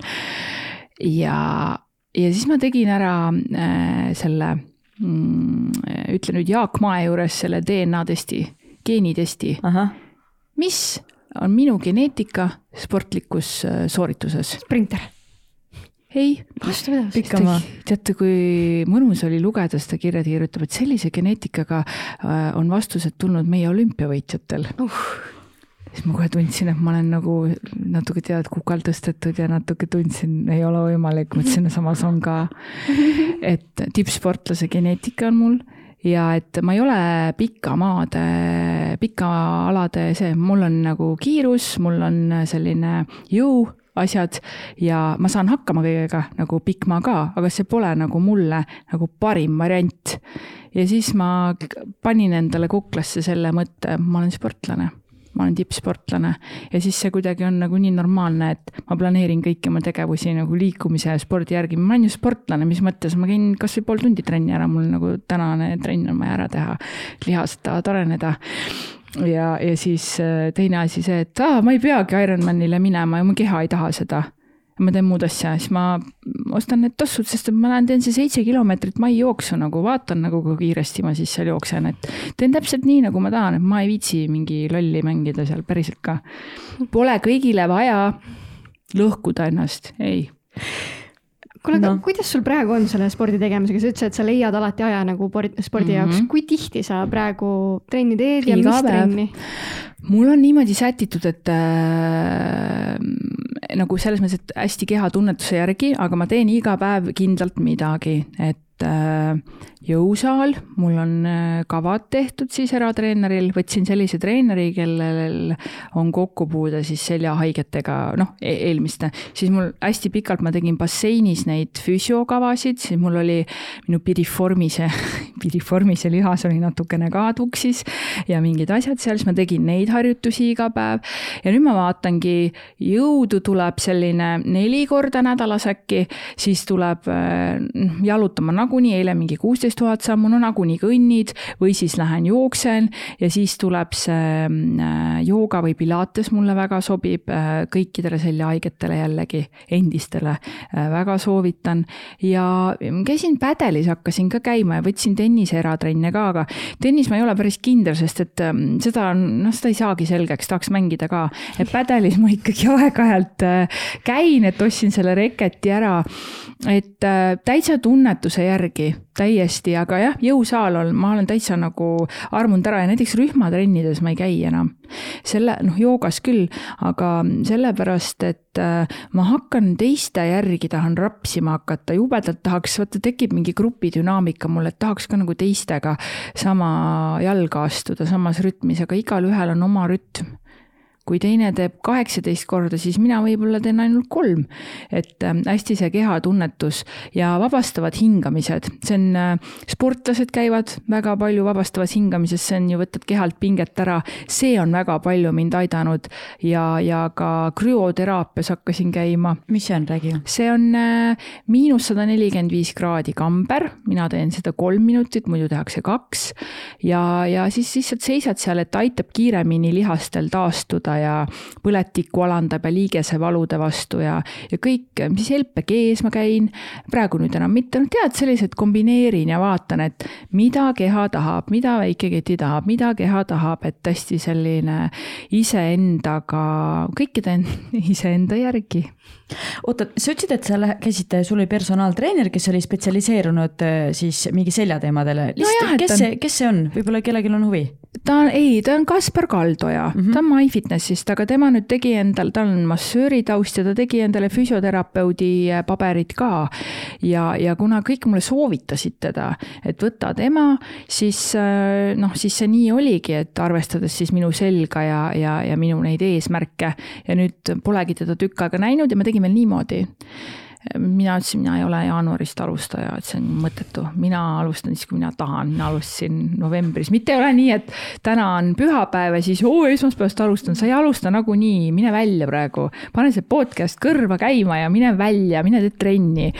ja, ja siis ma tegin ära äh, selle ütle nüüd Jaak Mae juures selle DNA testi, geenitesti. mis on minu geneetika sportlikus äh, soorituses? sprinter. ei. pikamaa. teate, kui mõnus oli lugeda seda kirja, ta kirjutab, et sellise geneetikaga äh, on vastused tulnud meie olümpiavõitjatel uh siis ma kohe tundsin, et ma olen nagu natuke tead kukal tõstetud ja natuke tundsin, ei ole võimalik, mõtlesin, samas on ka, [LAUGHS] et tippsportlase geneetika on mul ja et ma ei ole pikamaade, pikaalade see, mul on nagu kiirus, mul on selline jõu asjad ja ma saan hakkama kõigega nagu pikkmaa ka, aga see pole nagu mulle nagu parim variant. ja siis ma panin endale kuklasse selle mõtte, ma olen sportlane ma olen tippsportlane. Ja siis see kuidagi on nagu nii normaalne, et ma planeerin kõiki oma tegevusi nagu liikumise ja spordi järgi, ma olen ju sportlane, mis mõttes, ma käin kasvõi pool tundi trenni ära, mul nagu tänane trenn on vaja ära teha, lihased tahavad areneda. Ja, ja siis äh, teine asi see, et aa, ma ei peagi Ironmanile minema ja mu keha ei taha seda. Ma teen muud asja, siis ma ostan need tossud, sest ma lähen teen see seitse kilomeetrit maijooksu nagu, vaatan nagu kui kiiresti ma siis seal jooksen, et teen täpselt nii, nagu ma tahan, et ma ei viitsi mingi lolli mängida seal päriselt ka. Pole kõigile vaja lõhkuda ennast, ei kuule, aga no. kuidas sul praegu on selle spordi tegemisega, sa ütlesid, et sa leiad alati aja nagu spordi mm -hmm. jaoks, kui tihti sa praegu trenni teed ja Iga mis päev. trenni? Mul on niimoodi sätitud, et äh, nagu selles mõttes, et hästi kehatunnetuse järgi, aga ma teen iga päev kindlalt midagi, et äh, jõusaal, mul on äh, kavad tehtud siis eratreeneril, võtsin sellise treeneri, kellel on kokkupuude siis seljahaigetega, noh, e-, eelmiste. siis mul hästi pikalt ma tegin basseinis neid füsiokavasid, siis mul oli minu piriformise, [LAUGHS] piriformise lihas oli natukene ka tuksis ja mingid asjad seal, siis ma tegin neid harjutusi iga päev. ja nüüd ma vaatangi, jõudu tuleb selline neli korda nädalas äkki, siis tuleb äh, jalutama nagunii, eile mingi kuusteist tuhat sammu, no nagunii kõnnid või siis lähen jooksen ja siis tuleb see äh, jooga või pilates mulle väga sobib, äh, kõikidele seljahaigetele jällegi, endistele äh, väga soovitan. ja käisin pädelis, hakkasin ka käima ja võtsin tennise eratrenne ka, aga tennis ma ei ole päris kindel, sest et ähm, seda on, noh, seda ei saagi selgeks, tahaks mängida ka. et pädelis ma ikkagi [LAUGHS] aeg-ajalt käin, et ostsin selle reketi ära. et täitsa tunnetuse järgi täiesti, aga jah, jõusaal on, ma olen täitsa nagu armunud ära ja näiteks rühmatrennides ma ei käi enam. selle, noh, joogas küll, aga sellepärast, et äh, ma hakkan teiste järgi, tahan rapsima hakata, jubedalt tahaks, vaata, tekib mingi grupidünaamika mul, et tahaks ka nagu teistega sama jalga astuda samas rütmis, aga igalühel on oma rütm kui teine teeb kaheksateist korda, siis mina võib-olla teen ainult kolm. et äh, hästi see kehatunnetus ja vabastavad hingamised, see on, äh, sportlased käivad väga palju vabastavas hingamises, see on ju, võtad kehalt pinget ära, see on väga palju mind aidanud ja, ja ka krüoteraapias hakkasin käima. mis see on, räägi. see on äh, miinus sada nelikümmend viis kraadi kamber, mina teen seda kolm minutit, muidu tehakse kaks ja, ja siis lihtsalt seisad seal, et aitab kiiremini lihastel taastuda ja põletikku alandab ja liigesevalude vastu ja, ja kõik, siis LPG-s ma käin, praegu nüüd enam mitte, noh tead, sellised kombineerin ja vaatan, et mida keha tahab, mida väikeketi tahab, mida keha tahab, et hästi selline iseendaga, kõike teen [LAUGHS] iseenda järgi oota, sa ütlesid, et sa käisid, sul oli personaaltreener, kes oli spetsialiseerunud äh, siis mingi seljateemadele. kes see, kes see on, võib-olla kellelgi on huvi? ta on, ei, ta on Kaspar Kaldoja mm, -hmm. ta on MyFitnessist, aga tema nüüd tegi endal, tal on massööri taust ja ta tegi endale füsioterapeudi äh, paberid ka. ja, ja kuna kõik mulle soovitasid teda, et võta tema, siis äh, noh, siis see nii oligi, et arvestades siis minu selga ja, ja, ja minu neid eesmärke ja nüüd polegi teda tükk aega näinud ja me tegime niimoodi mina ütlesin, mina ei ole jaanuarist alustaja, et see on mõttetu, mina alustan siis, kui mina tahan, mina alustasin novembris, mitte ei ole nii, et täna on pühapäev ja siis oo esmaspäevast alustan, sa ei alusta nagunii, mine välja praegu. pane see podcast kõrva käima ja mine välja, mine tee trenni.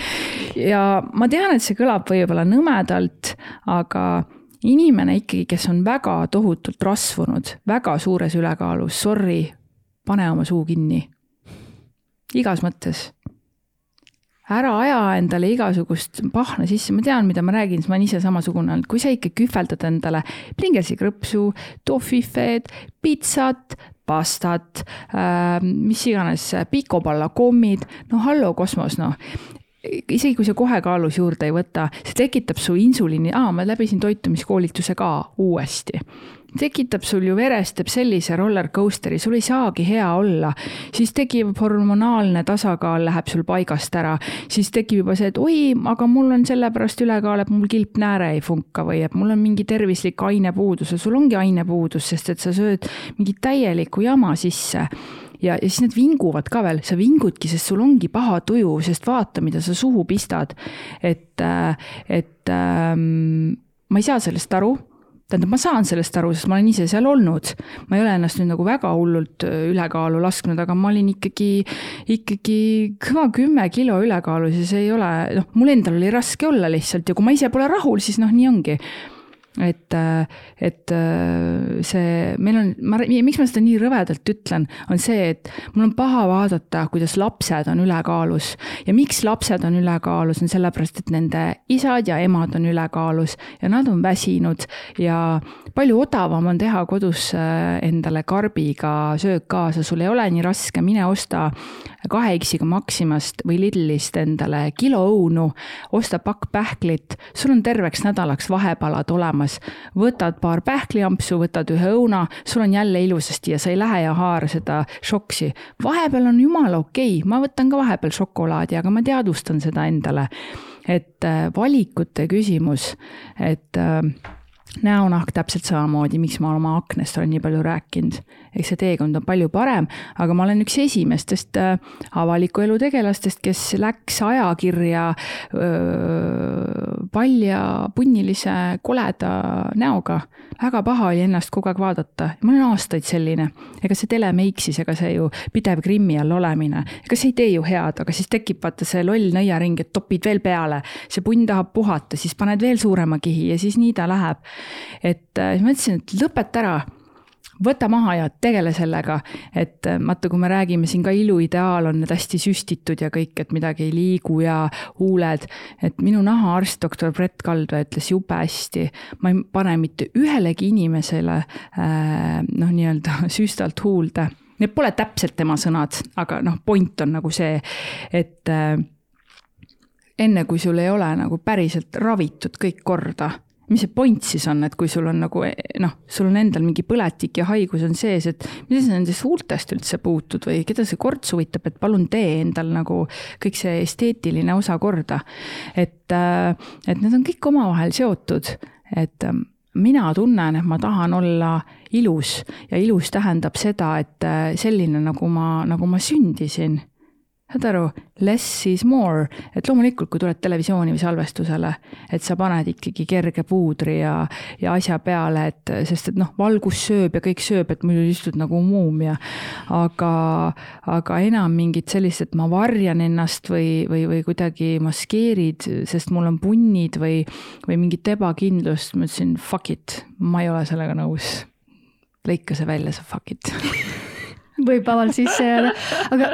ja ma tean, et see kõlab võib-olla nõmedalt, aga inimene ikkagi, kes on väga tohutult rasvunud, väga suures ülekaalus, sorry, pane oma suu kinni. igas mõttes ära aja endale igasugust pahna sisse, ma tean, mida ma räägin, sest ma olen ise samasugune olnud, kui sa ikka kühveldad endale Pringlesi krõpsu, tohvifeed, pitsat, pastat äh,, mis iganes, pikopallakommid, no hallo kosmos, noh. Isegi kui sa kohe kaalus juurde ei võta, see tekitab su insuliini, aa, ma läbisin toitumiskoolituse ka uuesti tekitab sul ju veres, teeb sellise roller coaster'i, sul ei saagi hea olla. siis tekib hormonaalne tasakaal läheb sul paigast ära, siis tekib juba see, et oi, aga mul on sellepärast ülekaal, et mul kilpnääre ei funka või et mul on mingi tervislik ainepuudus ja sul ongi ainepuudus, sest et sa sööd mingit täielikku jama sisse ja, ja siis need vinguvad ka veel, sa vingudki, sest sul ongi paha tuju, sest vaata, mida sa suhu pistad. et, et ähm, ma ei saa sellest aru tähendab, ma saan sellest aru, sest ma olen ise seal olnud. ma ei ole ennast nüüd nagu väga hullult äh, ülekaalu lasknud, aga ma olin ikkagi, ikkagi kõva kümme kilo ülekaalus ja see ei ole, noh, mul endal oli raske olla lihtsalt ja kui ma ise pole rahul, siis noh, nii ongi et, et see, meil on, ma, miks ma seda nii rõvedalt ütlen, on see, et mul on paha vaadata, kuidas lapsed on ülekaalus. ja miks lapsed on ülekaalus, on sellepärast, et nende isad ja emad on ülekaalus ja nad on väsinud ja palju odavam on teha kodus äh, endale karbiga söök kaasa, sul ei ole nii raske, mine osta kahe X-iga Maximast või Lidlist endale kilo õunu, osta pakk pähklit, sul on terveks nädalaks vahepalad olemas. võtad paar pähkliampsu, võtad ühe õuna, sul on jälle ilusasti ja sa ei lähe ja haara seda šoksi. vahepeal on jumala okei okay., ma võtan ka vahepeal šokolaadi, aga ma teadvustan seda endale. et äh, valikute küsimus, et äh, näonahk täpselt samamoodi, miks ma oma aknast olen nii palju rääkinud. eks see teekond on palju parem, aga ma olen üks esimestest äh, avaliku elu tegelastest, kes läks ajakirja öö, palja punnilise koleda näoga. Väga paha oli ennast kogu aeg vaadata, ma olen aastaid selline. ega see telemeik siis, ega see ju pidev grimmi all olemine, ega see ei tee ju head, aga siis tekib vaata see loll nõiaring, et topid veel peale. see punn tahab puhata, siis paned veel suurema kihi ja siis nii ta läheb et äh, siis ma ütlesin, et lõpeta ära võta maha ja tegele sellega, et äh, vaata, kui me räägime siin ka iluideaal on need hästi süstitud ja kõik, et midagi ei liigu ja huuled, et minu nahaarst, doktor Brett Kaldvee ütles jube hästi, ma ei pane mitte ühelegi inimesele äh, noh, nii-öelda [LAUGHS] süstalt huulde. Need pole täpselt tema sõnad, aga noh, point on nagu see, et äh, enne kui sul ei ole nagu päriselt ravitud kõik korda mis see point siis on, et kui sul on nagu noh, sul on endal mingi põletik ja haigus on sees, et mida sa nendest huultest üldse puutud või keda see korts huvitab, et palun tee endal nagu kõik see esteetiline osa korda. et, äh, et need on kõik omavahel seotud, et ähm, mina tunnen, et ma tahan olla ilus ja ilus tähendab seda, et äh, selline, nagu ma, nagu ma sündisin saad aru, less is more, et loomulikult, kui tuled televisiooni või salvestusele, et sa paned ikkagi kerge puudri ja, ja asja peale, et sest et noh, valgus sööb ja kõik sööb, et muidu istud nagu muumia. aga, aga enam mingit sellist, et ma varjan ennast või, või, või kuidagi maskeerid, sest mul on punnid või, või mingit ebakindlust, ma ütlesin fuck it, ma ei ole sellega nõus. lõika see välja, sa fuck it [LAUGHS] võib vabalt sisse jääda, aga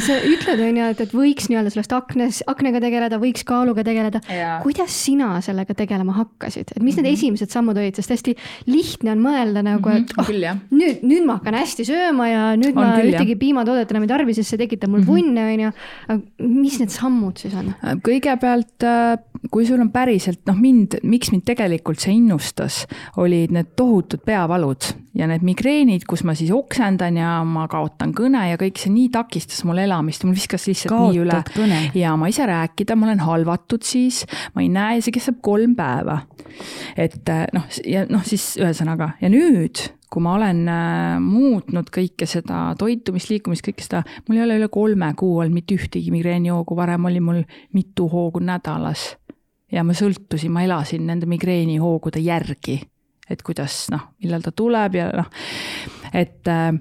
sa ütled, on ju, et, et võiks nii-öelda sellest aknes, aknega tegeleda, võiks kaaluga tegeleda. kuidas sina sellega tegelema hakkasid, et mis need mm -hmm. esimesed sammud olid, sest hästi lihtne on mõelda nagu, et mhm, oh, küll, nüüd, nüüd ma hakkan hästi sööma ja nüüd on ma küll, ühtegi piimatoodet enam ei tarbi, sest see tekitab mul mm -hmm. punne, on ju. aga mis need sammud siis on? kõigepealt äh, kui sul on päriselt, noh mind, miks mind tegelikult see innustas, olid need tohutud peavalud ja need migreenid, kus ma siis oksendan ja ma kaotan kõne ja kõik see nii takistas mul elamist, mul viskas lihtsalt Kaotad nii üle. ja ma ei saa rääkida, ma olen halvatud siis, ma ei näe, see kestab kolm päeva. et noh, ja noh, siis ühesõnaga ja nüüd kui ma olen äh, muutnud kõike seda toitumist, liikumist, kõike seda, mul ei ole üle kolme kuu olnud mitte ühtegi migreenihoogu, varem oli mul mitu hoogu nädalas. Ja ma sõltusin, ma elasin nende migreenihoogude järgi, et kuidas noh, millal ta tuleb ja noh, et äh,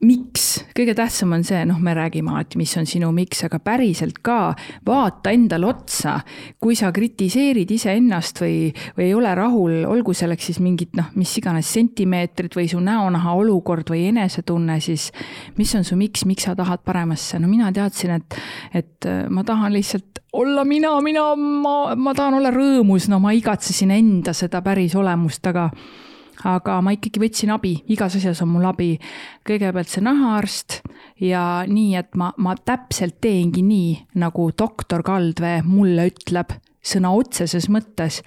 miks, kõige tähtsam on see, noh, me räägime alati, mis on sinu miks, aga päriselt ka vaata endale otsa. kui sa kritiseerid iseennast või, või ei ole rahul, olgu selleks siis mingid noh, mis iganes sentimeetrid või su näonaha olukord või enesetunne, siis mis on su miks, miks sa tahad paremasse, no mina teadsin, et, et äh, ma tahan lihtsalt olla mina, mina, ma, ma tahan olla rõõmus, no ma igatsesin enda seda päris olemust, aga aga ma ikkagi võtsin abi, igas asjas on mul abi. kõigepealt see nahaarst ja nii, et ma, ma täpselt teengi nii, nagu doktor Kaldvee mulle ütleb sõna otseses mõttes.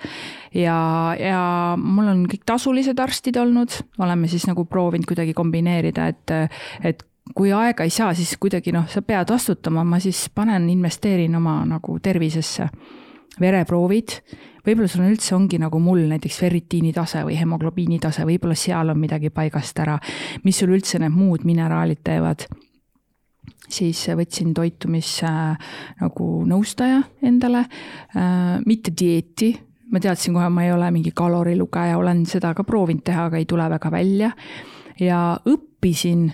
ja, ja mul on kõik tasulised arstid olnud, oleme siis nagu proovinud kuidagi kombineerida, et, et kui aega ei saa, siis kuidagi noh, sa pead vastutama, ma siis panen, investeerin oma nagu tervisesse. Vereproovid, võib-olla sul on üldse ongi nagu mul näiteks ferritiini tase või hemoglobiini tase, võib-olla seal on midagi paigast ära, mis sul üldse need muud mineraalid teevad? Siis võtsin toitumisse äh, nagu nõustaja endale äh,, mitte dieeti, ma teadsin kohe, ma ei ole mingi kalorilugeja, olen seda ka proovinud teha, aga ei tule väga välja. ja õppisin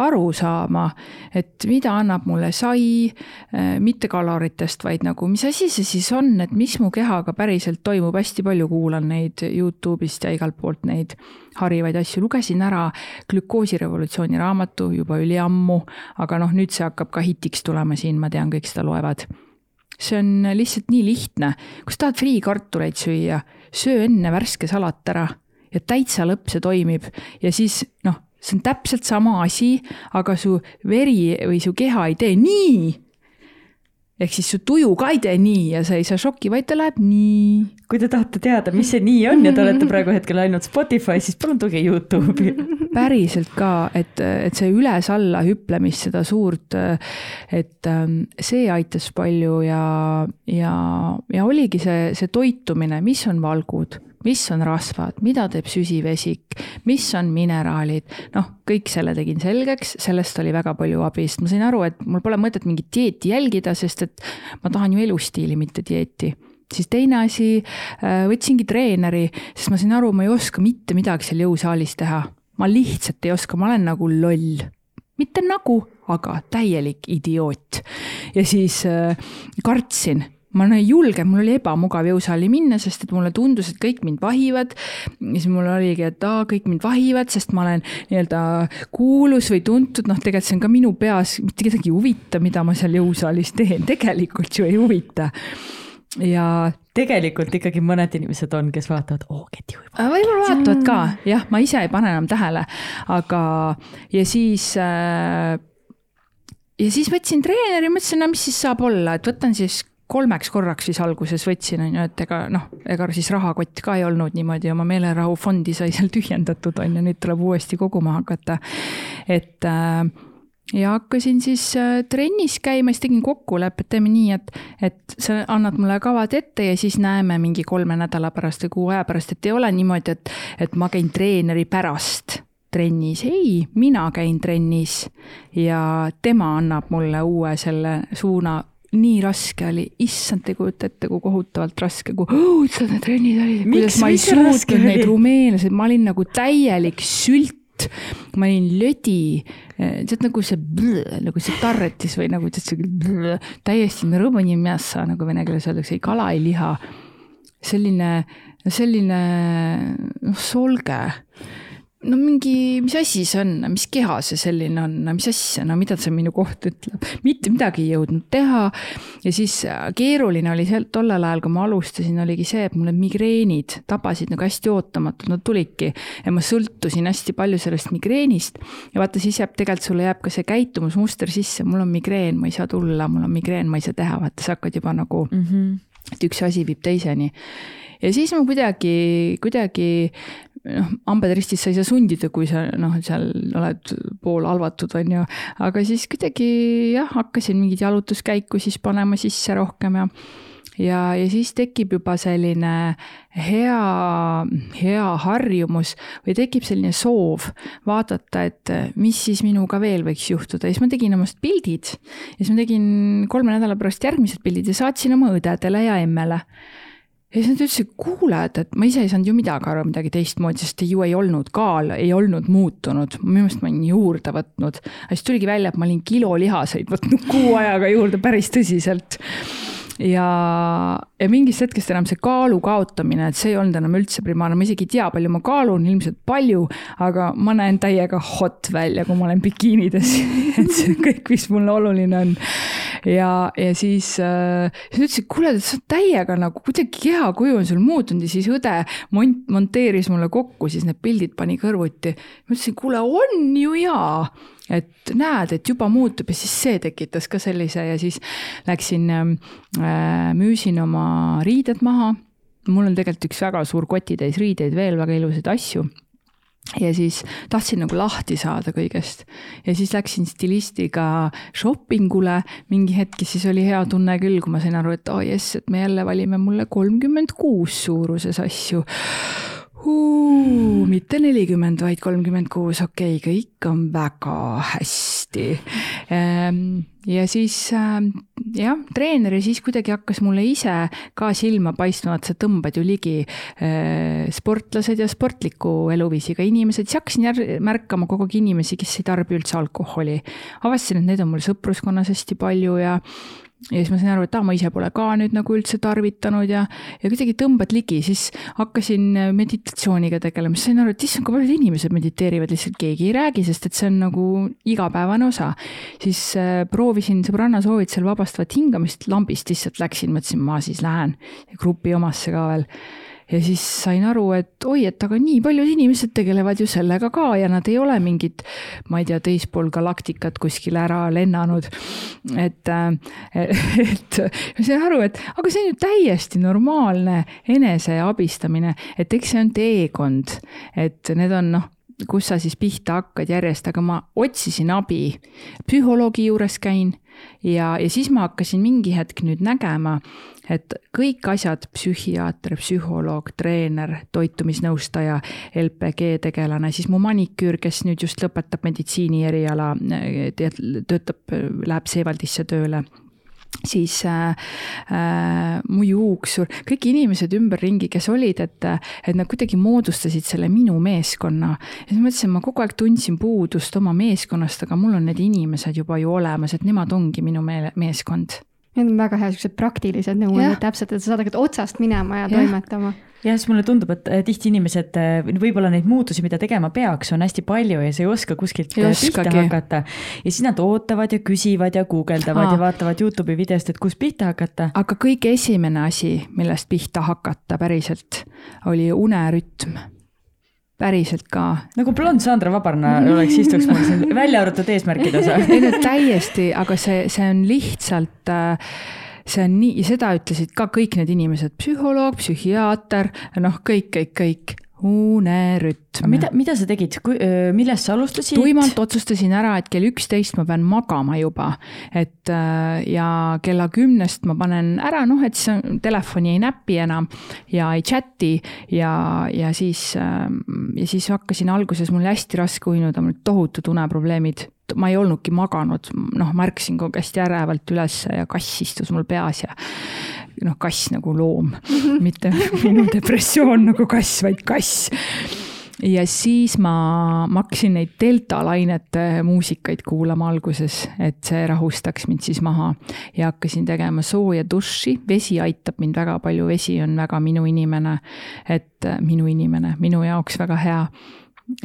aru saama, et mida annab mulle sai, äh, mitte kaloritest, vaid nagu, mis asi see siis on, et mis mu kehaga päriselt toimub, hästi palju kuulan neid Youtube'ist ja igalt poolt neid harivaid asju, lugesin ära glükoosirevolutsiooni raamatu juba üliammu, aga noh, nüüd see hakkab ka hitiks tulema siin, ma tean, kõik seda loevad. See on lihtsalt nii lihtne, kui sa tahad friikartuleid süüa, söö enne värske salat ära ja täitsa lõpp see toimib. Ja siis noh see on täpselt sama asi, aga su veri või su keha ei tee nii. ehk siis su tuju ka ei tee nii ja sa ei saa šokki, vaid ta läheb nii. kui te tahate teada, mis see nii on ja te olete [LAUGHS] praegu hetkel ainult Spotify, siis palun tulge Youtube'i [LAUGHS] päriselt ka, et, et see üles-alla hüplemist, seda suurt, et ähm, see aitas palju ja, ja, ja oligi see, see toitumine, mis on valgud mis on rasvad, mida teeb süsivesik, mis on mineraalid, noh, kõik selle tegin selgeks, sellest oli väga palju abi, sest ma sain aru, et mul pole mõtet mingit dieeti jälgida, sest et ma tahan ju elustiili, mitte dieeti siis teine asi, äh, võtsingi treeneri, sest ma sain aru, ma ei oska mitte midagi seal jõusaalis teha. ma lihtsalt ei oska, ma olen nagu loll. mitte nagu, aga täielik idioot. ja siis äh, kartsin ma ei julgenud, mul oli ebamugav jõusaali minna, sest et mulle tundus, et kõik mind vahivad. ja siis mul oligi, et aa, kõik mind vahivad, sest ma olen nii-öelda kuulus või tuntud, noh, tegelikult see on ka minu peas, mitte kedagi ei huvita, mida ma seal jõusaalis teen, tegelikult ju ei huvita. ja tegelikult ikkagi mõned inimesed on, kes vaatavad, oo, Keti ujub. võib-olla vaatavad ka, jah, ma ise ei pane enam tähele, aga ja siis äh, ja siis võtsin treeneri, mõtlesin, no mis siis saab olla, et võtan siis kolmeks korraks siis alguses võtsin, on ju, et ega noh, ega siis rahakott ka ei olnud niimoodi, oma meelerahufondi sai seal tühjendatud, on ju, nüüd tuleb uuesti koguma hakata. et äh, ja hakkasin siis äh, trennis käima, siis tegin kokkuleppe, et teeme nii, et, et sa annad mulle kavad ette ja siis näeme mingi kolme nädala pärast või kuu aja pärast, et ei ole niimoodi, et, et ma käin treeneri pärast trennis, ei, mina käin trennis ja tema annab mulle uue selle suuna nii raske oli, issand, ei kujuta ette, kui kohutavalt raske, kui oh, issand, need trennid olid, kuidas ma ei suutnud neid rumeenlaseid, ma olin nagu täielik sült. Ma olin lödi, eh, tead nagu see, nagu see tarretis või nagu tead see täiesti mõrõmõnimjassa, nagu vene keeles öeldakse, kala ei liha. selline, selline noh, solge no mingi, mis asi see on, mis keha see selline on, mis asja, no mida see minu koht ütleb, mitte midagi ei jõudnud teha. ja siis äh, keeruline oli seal tollel ajal, kui ma alustasin, oligi see, et mul need migreenid tabasid nagu hästi ootamatult, nad tulidki. ja ma sõltusin hästi palju sellest migreenist. Ja vaata, siis jääb tegelikult sulle jääb ka see käitumusmuster sisse, mul on migreen, ma ei saa tulla, mul on migreen, ma ei saa teha, vaata sa hakkad juba nagu mm, -hmm. et üks asi viib teiseni. Ja siis ma kuidagi, kuidagi noh, hambad ristis sa ei saa sundida, kui sa noh, seal oled pool halvatud, on ju. aga siis kuidagi jah, hakkasin mingit jalutuskäiku siis panema sisse rohkem ja ja, ja siis tekib juba selline hea, hea harjumus või tekib selline soov vaadata, et mis siis minuga veel võiks juhtuda ja siis ma tegin omast pildid. ja siis ma tegin kolme nädala pärast järgmised pildid ja saatsin oma õdedele ja emmele ja siis nad ütlesid, kuule, et, et ma ise ei saanud ju midagi aru midagi teistmoodi, sest ju ei olnud kaal, ei olnud muutunud, minu meelest ma olin juurde võtnud. aga siis tuligi välja, et ma olin kilo lihaseid võtnud kuu [LAUGHS] ajaga juurde päris tõsiselt ja, ja mingist hetkest enam see kaalu kaotamine, et see ei olnud enam üldse primaarne, ma isegi ei tea, palju ma kaalun, ilmselt palju, aga ma näen täiega hot välja, kui ma olen bikiinides [LAUGHS] et see on kõik, mis mulle oluline on. Ja, ja siis äh,, siis ütlesin, kuule, sa oled täiega nagu kuidagi kehakuju on sul muutunud ja siis õde mont-, monteeris mulle kokku siis need pildid, pani kõrvuti. ma ütlesin, kuule, on ju jaa et näed, et juba muutub ja siis see tekitas ka sellise ja siis läksin äh,, müüsin oma riided maha. mul on tegelikult üks väga suur kotitäis riideid veel, väga ilusaid asju ja siis tahtsin nagu lahti saada kõigest. Ja siis läksin stilistiga shopping ule, mingi hetk ja siis oli hea tunne küll, kui ma sain aru, et oh jess, et me jälle valime mulle kolmkümmend kuus suuruses asju. Mitte nelikümmend, vaid kolmkümmend kuus, okei okay,, kõik on väga hästi. Ehm, ja siis ähm, jah, treener ja siis kuidagi hakkas mulle ise ka silma paistma, et sa tõmbad ju ligi äh, sportlased ja sportliku eluviisiga inimesed, siis hakkasin märkama kogu aeg inimesi, kes ei tarbi üldse alkoholi. avastasin, et neid on mul sõpruskonnas hästi palju ja ja siis ma sain aru, et aa, ma ise pole ka nüüd nagu üldse tarvitanud ja, ja kuidagi tõmbad ligi, siis hakkasin äh, meditatsiooniga tegelema, siis sain aru, et issand, kui paljud inimesed mediteerivad, lihtsalt keegi ei räägi, sest et see on nagu igapäevane osa. siis äh, proovisin sõbranna soovitusel vabastavat hingamist, lambist lihtsalt läksin, mõtlesin, ma siis lähen grupi omasse ka veel ja siis sain aru, et oi, et aga nii paljud inimesed tegelevad ju sellega ka ja nad ei ole mingid, ma ei tea, teispool galaktikat kuskil ära lennanud. et, äh, [LAUGHS] et ma sain aru, et aga see on ju täiesti normaalne eneseabistamine, et eks see on teekond, et need on noh kus sa siis pihta hakkad järjest, aga ma otsisin abi. psühholoogi juures käin ja, ja siis ma hakkasin mingi hetk nüüd nägema, et kõik asjad, psühhiaater, psühholoog, treener, toitumisnõustaja, LPG tegelane, siis mu maniküür, kes nüüd just lõpetab meditsiini eriala, töötab, läheb Seevaldisse tööle siis äh, äh, mu juuksur, kõik inimesed ümberringi, kes olid, et, et nad kuidagi moodustasid selle minu meeskonna. ja siis mõtlesin, ma kogu aeg tundsin puudust oma meeskonnast, aga mul on need inimesed juba ju olemas, et nemad ongi minu meele, meeskond Need on väga head siuksed praktilised nõud, täpselt, et sa saad hakata otsast minema ja, ja. toimetama. Jah, siis mulle tundub, et äh, tihti inimesed, äh, võib-olla neid muutusi, mida tegema peaks, on hästi palju ja sa ei oska kuskilt ei äh, pihta hakata. ja siis nad ootavad ja küsivad ja guugeldavad ja vaatavad Youtube'i videost, et kust pihta hakata. aga kõige esimene asi, millest pihta hakata päriselt, oli unerütm päriselt ka. nagu blond Sandra Vabarna [LAUGHS] oleks, istuks mul siin välja arvatud eesmärkide osa. ei no täiesti, aga see, see on lihtsalt äh, see on nii, seda ütlesid ka kõik need inimesed, psühholoog, psühhiaater, noh, kõik, kõik, kõik. Unerütm. mida, mida sa tegid, millest sa alustasid? tuimalt otsustasin ära, et kell üksteist ma pean magama juba, et äh, ja kella kümnest ma panen ära, noh, et siis telefoni ei näpi enam ja ei chati. Ja, ja siis, äh, ja siis hakkasin alguses, mul oli hästi raske uinuda, mul olid tohutud uneprobleemid ma ei olnudki maganud, noh, ma ärkasin kogu aeg hästi ärevalt üles ja kass istus mul peas ja noh, kass nagu loom, mitte minu depressioon nagu kass, vaid kass. Ja siis ma, ma hakkasin neid deltalainete muusikaid kuulama alguses, et see rahustaks mind siis maha. Ja hakkasin tegema sooja duši, vesi aitab mind väga palju, vesi on väga minu inimene, et minu inimene, minu jaoks väga hea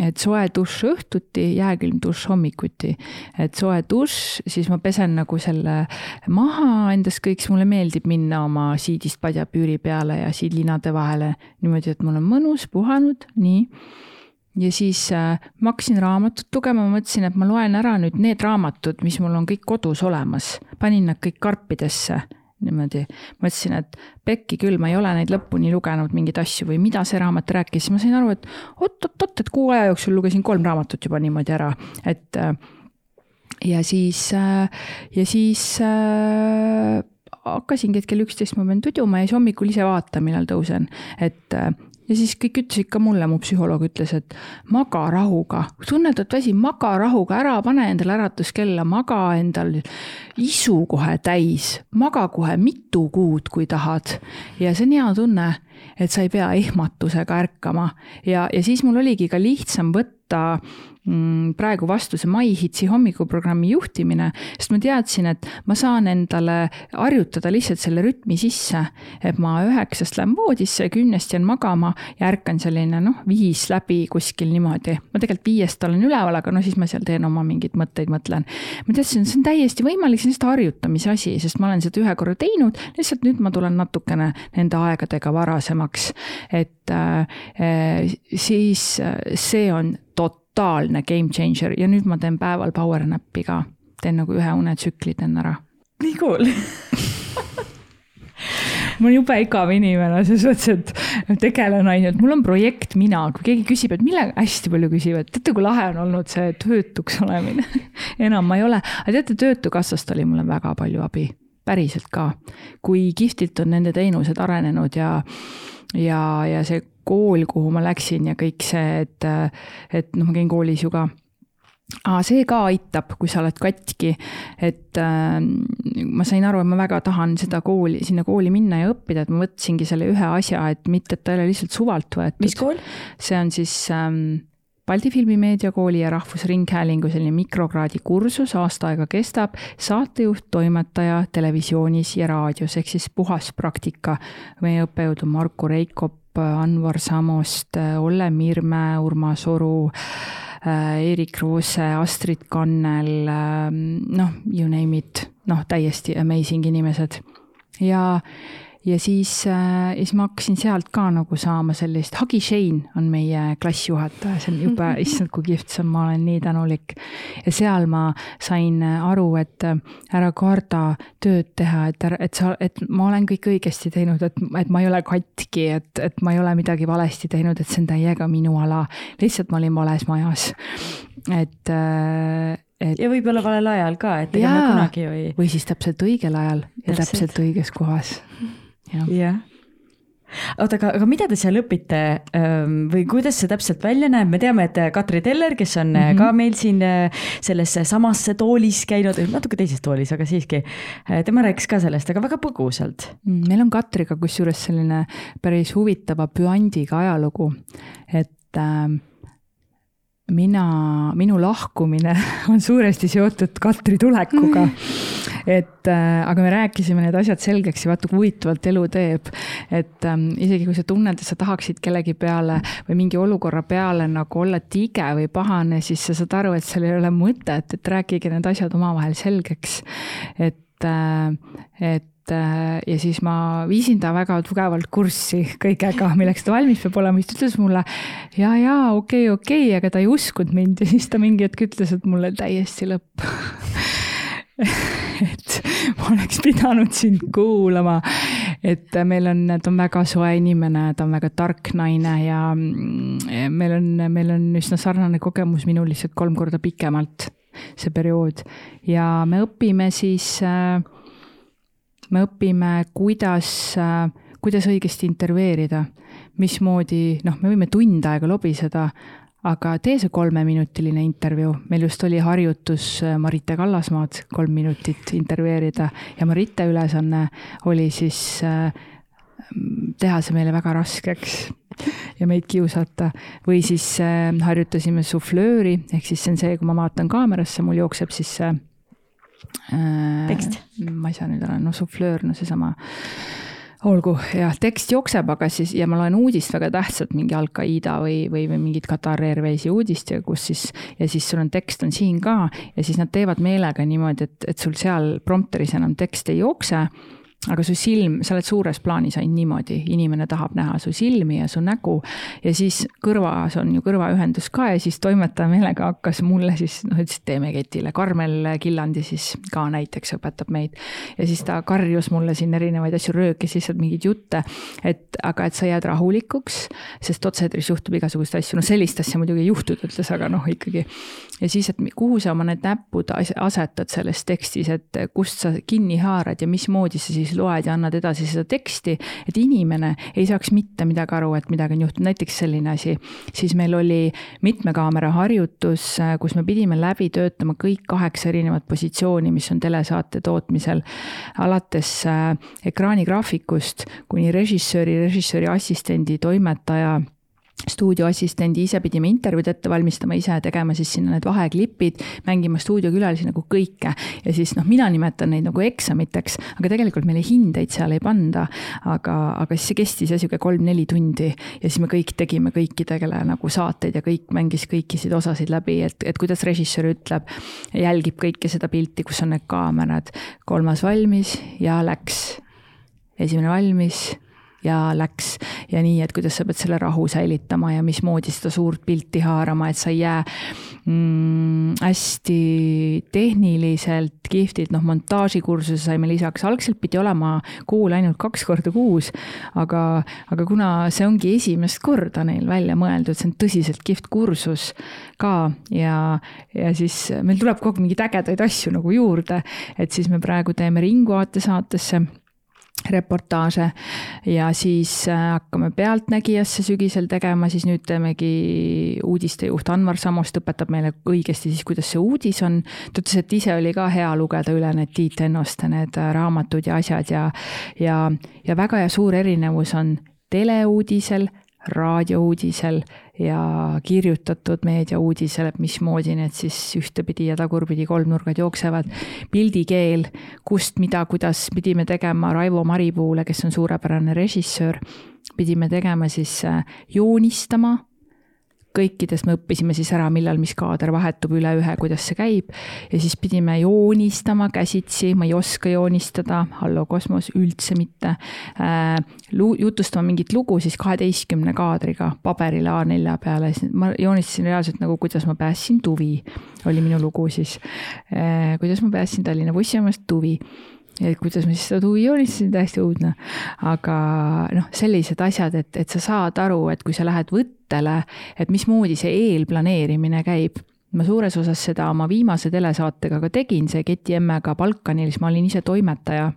et soe dušš õhtuti, jääkülm dušš hommikuti. et soe dušš, siis ma pesen nagu selle maha endast kõik, siis mulle meeldib minna oma siidist padjapüüri peale ja siidlinade vahele niimoodi, et mul on mõnus, puhanud, nii. ja siis äh, ma hakkasin raamatut lugema, ma mõtlesin, et ma loen ära nüüd need raamatud, mis mul on kõik kodus olemas, panin nad kõik karpidesse niimoodi. mõtlesin, et pekki küll, ma ei ole neid lõpuni lugenud, mingeid asju või mida see raamat rääkis, ma sain aru, et oot-oot-oot, et kuu aja jooksul lugesin kolm raamatut juba niimoodi ära, et äh, ja siis, äh, ja siis äh, hakkasingi, et kell üksteist ma pean tudjuma ja siis hommikul ise vaatan, millal tõusen. et ja siis kõik ütlesid ka mulle, mu psühholoog ütles, et maga rahuga, tunned, et väsi, maga rahuga, ära pane endale äratuskella, maga endal isu kohe täis, maga kohe mitu kuud, kui tahad. ja see on hea tunne, et sa ei pea ehmatusega ärkama. Ja, ja siis mul oligi ka lihtsam võtta praegu vastu see MyHitsi hommikuprogrammi juhtimine, sest ma teadsin, et ma saan endale harjutada lihtsalt selle rütmi sisse, et ma üheksast lähen voodisse, kümnest jään magama ja ärkan selline noh, viis läbi kuskil niimoodi. ma tegelikult viiest olen üleval, aga no siis ma seal teen oma mingeid mõtteid, mõtlen. ma teadsin, see on täiesti võimalik, see on lihtsalt harjutamise asi, sest ma olen seda ühe korra teinud, lihtsalt nüüd ma tulen natukene nende aegadega varasemaks. et äh, äh siis äh, see on tot-, totaalne game changer ja nüüd ma teen päeval power nap'i ka. teen nagu ühe unetsükli teen ära. nii cool. [LAUGHS] Ma olen jube igav inimene, selles mõttes, et tegelen ainult, mul on projekt mina, kui keegi küsib, et millega, hästi palju küsivad, teate, kui lahe on olnud see töötuks olemine? [LAUGHS] Enam ma ei ole, aga teate, Töötukassast oli mulle väga palju abi, päriselt ka. kui kihvtilt on nende teenused arenenud ja, ja, ja see kool, kuhu ma läksin ja kõik see, et, et noh, ma käin koolis ju ka aga see ka aitab, kui sa oled katki, et äh, ma sain aru, et ma väga tahan seda kooli, sinna kooli minna ja õppida, et ma võtsingi selle ühe asja, et mitte, et ta ei ole lihtsalt suvalt võetud. mis kool? see on siis ähm, Balti Filmimeediakooli ja Rahvusringhäälingu selline mikrokraadi kursus, aasta aega kestab, saatejuht, toimetaja televisioonis ja raadios, ehk siis puhas praktika. meie õppejõud on Marko Reikop, Anvar Samost, Olle Mirme, Urmas Oru, Eerik Roose, Astrid Kannel, noh, you name it, noh, täiesti amazing inimesed. ja ja siis äh,, siis ma hakkasin sealt ka nagu saama sellist, Hagi Shane on meie klassijuhataja, see on jube, [LAUGHS] issand, kui kihvt see on, ma olen nii tänulik. ja seal ma sain aru, et äh, ära karda tööd teha, et ära, et sa, et ma olen kõik õigesti teinud, et, et ma ei ole katki, et, et ma ei ole midagi valesti teinud, et see on täiega minu ala. lihtsalt ma olin vales majas. et äh, et.... ja võib-olla valel ajal ka, et ega me kunagi ju ei. või siis täpselt õigel ajal ja täpselt, täpselt õiges kohas [LAUGHS] jah oota, aga, aga mida te seal õpite või kuidas see täpselt välja näeb, me teame, et Katri Teller, kes on mm -hmm. ka meil siin äh, selles samas toolis käinud, natuke teises toolis, aga siiski, äh, tema rääkis ka sellest, aga väga põgusalt. Mm, meil on Katriga kusjuures selline päris huvitava püandiga ajalugu, et äh, mina, minu lahkumine [LAUGHS] on suuresti seotud Katri tulekuga. et äh, aga me rääkisime need asjad selgeks ja vaata kui huvitavalt elu teeb. et ähm, isegi kui sa tunned, et sa tahaksid kellegi peale või mingi olukorra peale nagu olla tige või pahane, siis sa saad aru, et seal ei ole mõtet, et rääkige need asjad omavahel selgeks. et äh,, et Äh, ja siis ma viisin ta väga tugevalt kurssi kõigega, milleks ta valmis peab olema, siis ta ütles mulle ja, ja okei okay,, okei okay,, aga ta ei uskunud mind. Ja siis ta mingi hetk ütles, et mulle täiesti lõpp. [LAUGHS] Et ma oleks pidanud sind kuulama. et meil on, ta on väga soe inimene, ta on väga tark naine ja mm, meil on, meil on üsna sarnane kogemus, minul lihtsalt kolm korda pikemalt see periood. Ja me õpime siis, äh, me õpime, kuidas, äh, kuidas õigesti intervjueerida, mismoodi, noh, me võime tund aega lobiseda, aga tee see kolmeminutiline intervjuu, meil just oli harjutus äh, Marite Kallasmaad kolm minutit intervjueerida ja Marite ülesanne oli siis äh, teha see meile väga raskeks [LAUGHS] ja meid kiusata. või siis harjutasime suflööri, ehk siis see on see, kui ma vaatan kaamerasse, mul jookseb siis see. Tekst. ma ei saa nüüd ära, no suflöör, no seesama olgu, jah, tekst jookseb, aga siis ja ma loen uudist väga tähtsat, mingi Al-Qaeda või, või, või mingit Katar Airwaysi uudist ja kus siis ja siis sul on tekst on siin ka ja siis nad teevad meelega niimoodi, et, et sul seal prompteris enam tekst ei jookse aga su silm, sa oled suures plaanis ainult niimoodi, inimene tahab näha su silmi ja su nägu ja siis kõrvas on ju kõrvaühendus ka ja siis toimetaja meelega hakkas mulle siis noh, ütles, et teeme ketile, Karmel Killandi siis ka näiteks õpetab meid. ja siis ta karjus mulle siin erinevaid asju, röökis lihtsalt mingeid jutte, et aga et sa jääd rahulikuks, sest otse-eetris juhtub igasuguseid asju, no sellist asja muidugi ei juhtu, ta ütles, aga noh, ikkagi. ja siis, et kuhu sa oma need näpud asetad selles tekstis, et kust sa kinni haarad ja mismoodi sa siis loed ja annad edasi seda teksti, et inimene ei saaks mitte midagi aru, et midagi on juhtunud, näiteks selline asi. siis meil oli mitme kaamera harjutus, kus me pidime läbi töötama kõik kaheksa erinevat positsiooni, mis on telesaate tootmisel. alates äh, ekraanigraafikust kuni režissööri, režissööri assistendi, toimetaja stuudioassistendi, ise pidime intervjuud ette valmistama, ise tegema siis sinna need vaheklipid, mängima stuudiokülalisi nagu kõike. ja siis noh, mina nimetan neid nagu eksamiteks, aga tegelikult meile hindeid seal ei panda. aga, aga siis see kestis jah, sihuke kolm-neli tundi ja siis me kõik tegime kõikidele nagu saateid ja kõik mängis kõikisid osasid läbi, et, et kuidas režissöör ütleb, jälgib kõike seda pilti, kus on need kaamerad. kolmas valmis ja läks. esimene valmis ja läks. ja nii, et kuidas sa pead selle rahu säilitama ja mismoodi seda suurt pilti haarama, et sa ei jää mm, hästi tehniliselt kihvtilt, noh, montaažikursuse saime lisaks, algselt pidi olema kool ainult kaks korda kuus, aga, aga kuna see ongi esimest korda neil välja mõeldud, see on tõsiselt kihvt kursus ka ja, ja siis meil tuleb kogu aeg mingeid ägedaid asju nagu juurde, et siis me praegu teeme Ringvaate saatesse reportaaže ja siis äh, hakkame Pealtnägijasse sügisel tegema, siis nüüd teemegi uudistejuht Anvar Samost õpetab meile õigesti siis, kuidas see uudis on. ta ütles, et ise oli ka hea lugeda üle need Tiit Ennoste need äh, raamatud ja asjad ja, ja, ja väga ja suur erinevus on teleuudisel, raadiouudisel ja kirjutatud meediauudisel, et mismoodi need siis ühtepidi ja tagurpidi kolmnurgad jooksevad. pildikeel, kust, mida, kuidas pidime tegema Raivo Maripuule, kes on suurepärane režissöör, pidime tegema siis äh, joonistama kõikidest me õppisime siis ära, millal mis kaader vahetub üle ühe, kuidas see käib. ja siis pidime joonistama käsitsi, ma ei oska joonistada, hallo kosmos, üldse mitte äh,. jutustama mingit lugu siis kaheteistkümne kaadriga paberile A4 peale, siis ma joonistasin reaalselt nagu, kuidas ma päästsin tuvi, oli minu lugu siis äh,. kuidas ma päästsin Tallinna bussijaamast tuvi et kuidas ma siis seda tuvi joonistasin, täiesti õudne. aga noh, sellised asjad, et, et sa saad aru, et kui sa lähed võttele, et mismoodi see eelplaneerimine käib ma suures osas seda oma viimase telesaatega ka tegin, see Keti emmega Balkanil, siis ma olin ise toimetaja